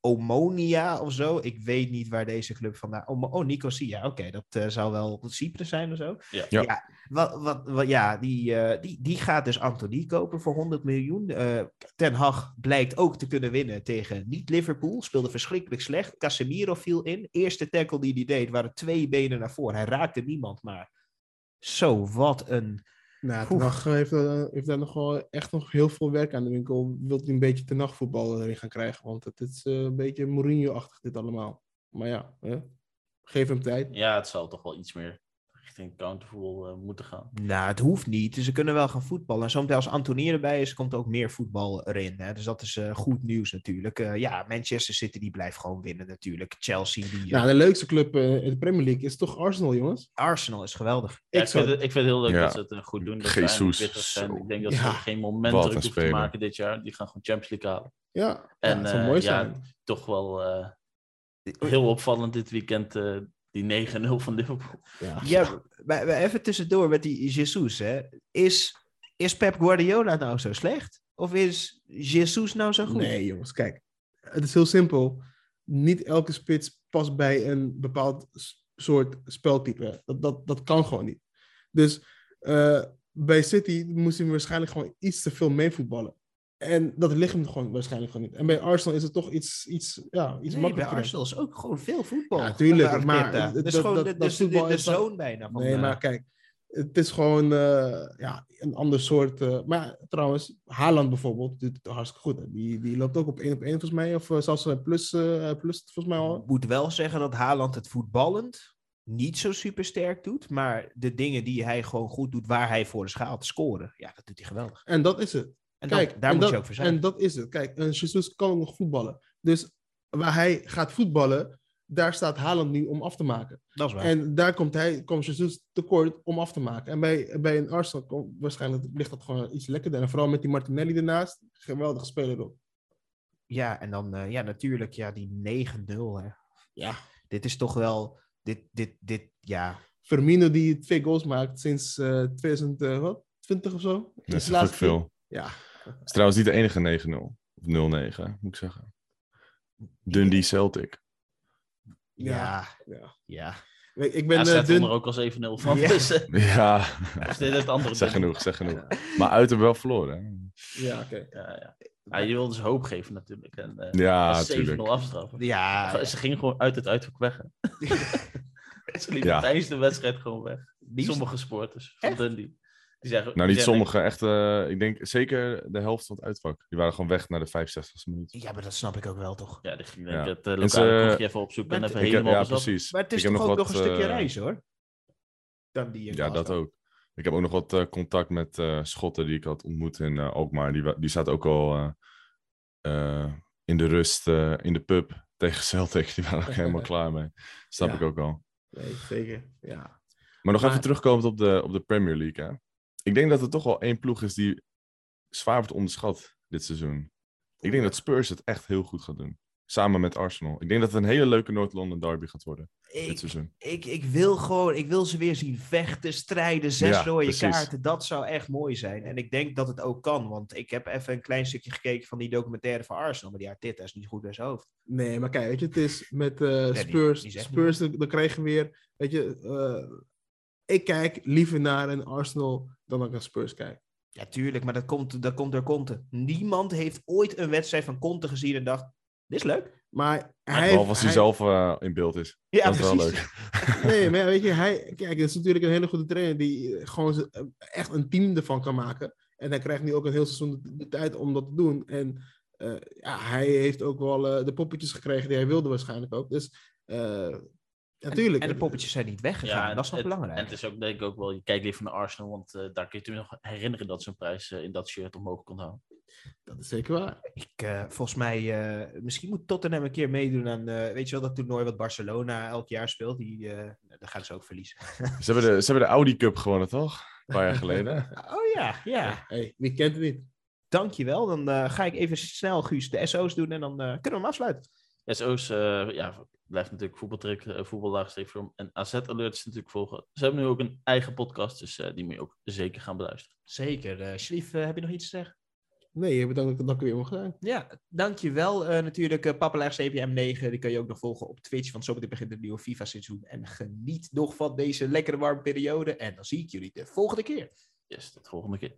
S1: Omonia of zo. Ik weet niet waar deze club vandaan... Om, oh, Nicosia, oké. dat eh, zou wel Cyprus zijn of zo.
S2: Ja.
S3: Ja.
S1: wat, wat, wat, ja die, eh, die, die gaat dus Anthony kopen voor 100 miljoen. Eh, Ten Hag blijkt ook te kunnen winnen tegen niet-Liverpool. Speelde verschrikkelijk slecht. Casemiro viel in. Eerste tackle die hij deed waren twee benen naar voren. Hij raakte niemand, maar zo, wat een...
S4: Nou. Ten Hag heeft, eh, heeft daar nog wel echt nog heel veel werk aan de winkel. Wilt hij een beetje ten nachtvoetbal erin gaan krijgen? Want het is eh, een beetje Mourinho-achtig dit allemaal. Maar ja, hè? geef hem tijd.
S2: Ja, het zal toch wel iets meer richting countervoetbal eh, moeten gaan.
S1: Nou, het hoeft niet. Ze kunnen wel gaan voetballen. En zometeen als Anthony erbij is, komt er ook meer voetbal erin. Hè? Dus dat is eh, goed nieuws natuurlijk. Eh, ja, Manchester City die blijft gewoon winnen natuurlijk. Chelsea, die,
S4: Nou, de leukste club eh, in de Premier League is toch Arsenal, jongens?
S1: Arsenal is geweldig.
S2: Ja,
S4: Ik
S2: ik, vind het, ik vind het heel leuk
S3: Ja.
S2: dat ze het goed doen. Dat
S3: Jesus.
S2: Ik denk dat
S4: Ja.
S2: ze geen moment druk hoeven te maken dit jaar. Die gaan gewoon Champions League halen.
S4: Ja, ja
S2: En,
S4: het zou mooi
S2: ja,
S4: zijn.
S2: Toch wel eh, heel opvallend dit weekend eh, die 9-0 van Liverpool.
S4: Ja.
S1: Ja, maar, maar even tussendoor met die Jesus. Hè. Is, is Pep Guardiola nou zo slecht? Of is Jesus nou zo goed?
S4: Nee, jongens, kijk. Het is heel simpel. Niet elke spits past bij een bepaald soort speltype. Dat, dat, dat kan gewoon niet. Dus eh, bij City moest hij waarschijnlijk gewoon iets te veel meevoetballen. En dat ligt hem gewoon waarschijnlijk gewoon niet. En bij Arsenal is het toch iets, iets, ja, iets
S1: Nee, bij
S4: makkelijker.
S1: Arsenal is ook gewoon veel voetbal.
S4: Ja, tuurlijk, maar
S1: Dat is
S4: dat-
S1: gewoon
S4: dat-
S1: de,
S4: dat
S1: de, zoon bijna. Van,
S4: Nee,
S1: eh,
S4: maar kijk, het is gewoon eh, ja, een ander soort. eh, maar trouwens, Haaland bijvoorbeeld doet het hartstikke goed. Hè. Die, die loopt ook op 1 op 1 volgens mij, of zelfs plus, plus volgens mij al.
S1: Ik moet wel zeggen dat Haaland het voetballend niet zo super sterk doet. Maar de dingen die hij gewoon goed doet, waar hij voor is gehaald, scoren. Ja, dat doet hij geweldig.
S4: En dat is het.
S1: En
S4: Kijk,
S1: dat, daar
S4: en
S1: moet
S4: dat,
S1: je ook voor zijn.
S4: En dat is het. Kijk, een Jesus kan ook nog voetballen. Dus waar hij gaat voetballen, daar staat Haaland nu om af te maken.
S1: dat is waar.
S4: En daar komt, hij, komt Jesus tekort om af te maken. En bij, bij een Arsenal komt, waarschijnlijk ligt dat gewoon iets lekkerder. En vooral met die Martinelli ernaast, geweldige speler ook.
S1: Ja, en dan eh, ja, natuurlijk ja, die 9-0. hè.
S4: Ja.
S1: Dit is toch wel... Dit, dit, dit, ja,
S4: Firmino die twee goals maakt sinds eh 2020 of zo.
S3: Dat
S4: Is
S3: veel.
S4: Ja.
S3: Het is trouwens niet de enige 9-0. Of 0-9, moet ik zeggen. Dundee Celtic.
S1: ja,
S4: ja.
S1: ja.
S4: Ik ik ben
S2: Ja,
S4: eh, dun...
S2: er ook als 7-0 van.
S1: Ja.
S2: Dus
S3: Ja,
S2: dit het andere
S3: zeg
S2: ding.
S3: genoeg, zeg genoeg. Maar uit hem wel verloren. hè?
S4: Ja, oké.
S2: Ja, ja. Ja, je wil dus hoop geven natuurlijk. En, eh,
S3: Ja,
S2: als 7-0
S3: natuurlijk.
S2: afstraffen.
S1: Ja,
S2: Ze gingen gewoon uit het uithoek weg. Ze liepen
S3: Ja.
S2: tijdens de wedstrijd gewoon weg. Sommige sporters van? Dundee. Die zeggen,
S3: Nou, niet sommige, echt, eh, ik denk zeker de helft van het uitvak. Die waren gewoon weg naar de 65e minuut.
S1: ja, maar dat snap ik ook wel, toch?
S2: Ja, die ging
S3: Ja.
S2: denk ik het uh,
S3: En ze-
S2: lokale even opzoeken en
S1: Maar
S2: even
S1: het-
S3: Ik heb,
S2: helemaal
S3: ja, precies.
S1: Maar het is
S3: ik
S1: toch ook nog
S3: wat,
S1: een stukje
S3: eh,
S1: reis, hoor. Dan die
S3: Ja, dat ook. Ik heb ook nog wat eh, contact met eh, Schotten die ik had ontmoet in eh Alkmaar. Die, wa- die staat ook al eh, eh, in de rust eh, in de pub tegen Celtic. Die waren ook helemaal klaar mee. Snap
S4: Ja.
S3: ik ook al.
S4: Nee, zeker. Ja.
S3: Maar nog
S4: Maar-
S3: even terugkomend op de, op de Premier League. Hè? Ik denk dat er toch wel één ploeg is die zwaar wordt onderschat dit seizoen. Ik denk dat Spurs het echt heel goed gaat doen. Samen met Arsenal. Ik denk dat het een hele leuke Noord-London derby gaat worden dit
S1: Ik,
S3: seizoen.
S1: ik, ik wil gewoon, ik wil ze weer zien vechten, strijden, zes
S3: Ja,
S1: rode
S3: precies.
S1: kaarten. Dat zou echt mooi zijn. En ik denk dat het ook kan, want ik heb even een klein stukje gekeken van die documentaire van Arsenal. Maar die Arteta is niet goed bij zijn hoofd.
S4: Nee, maar kijk, weet je, het is met eh, Spurs.
S1: die
S4: Spurs, dan dan krijg je weer, weet je, eh, ik kijk liever naar een Arsenal dan dat ik naar Spurs kijk.
S1: Ja, tuurlijk, maar dat komt, dat komt door Conte. Niemand heeft ooit een wedstrijd van Conte gezien en dacht, dit is leuk.
S4: Maar hij,
S3: Behalve als hij
S4: hij-
S3: zelf eh, in beeld is.
S1: Ja,
S3: dat is wel
S1: precies.
S3: leuk.
S4: Nee, maar weet je, hij, kijk, het is natuurlijk een hele goede trainer die eh, gewoon eh, echt een team ervan kan maken. En hij krijgt nu ook een heel seizoen de, de tijd om dat te doen. En eh, ja, hij heeft ook wel eh, de poppetjes gekregen die hij wilde waarschijnlijk ook. Dus eh, natuurlijk.
S1: En de poppetjes zijn niet weggegaan.
S2: en
S1: dat is nog belangrijk.
S2: En het is ook denk ik ook wel, je kijkt liever naar Arsenal, want eh, daar kun je je nog herinneren dat zo'n prijs eh, in dat shirt omhoog kon houden.
S4: Dat is zeker waar.
S1: Ik, eh, volgens mij, eh, misschien moet Tottenham een keer meedoen aan, eh, weet je wel, dat toernooi wat Barcelona elk jaar speelt. Die, eh daar gaan ze ook verliezen.
S3: Ze hebben de, ze hebben de Audi Cup gewonnen, toch? Een paar jaar geleden.
S1: Oh ja, ja.
S4: Hey, wie kent het niet?
S1: Dankjewel. Dan eh, ga ik even snel, Guus, de SO's doen en dan eh, kunnen we hem afsluiten.
S2: SO's, eh ja, blijft natuurlijk voetbaltrick, uh, voetballaagstreepvorm en AZ Alerts natuurlijk volgen. Ze hebben nu ook een eigen podcast, dus eh, die moet je ook zeker gaan beluisteren.
S1: Zeker. Eh Schlief, eh, heb je nog iets te zeggen?
S4: Nee, het dan, dan weer om gedaan.
S1: Ja, dankjewel. Eh natuurlijk, uh, Papelaar CPM9, die kan je ook nog volgen op Twitch, want zometeen begint het nieuwe FIFA-seizoen. En geniet nog van deze lekkere warme periode. En dan zie ik jullie de volgende keer.
S2: Yes, tot de volgende keer.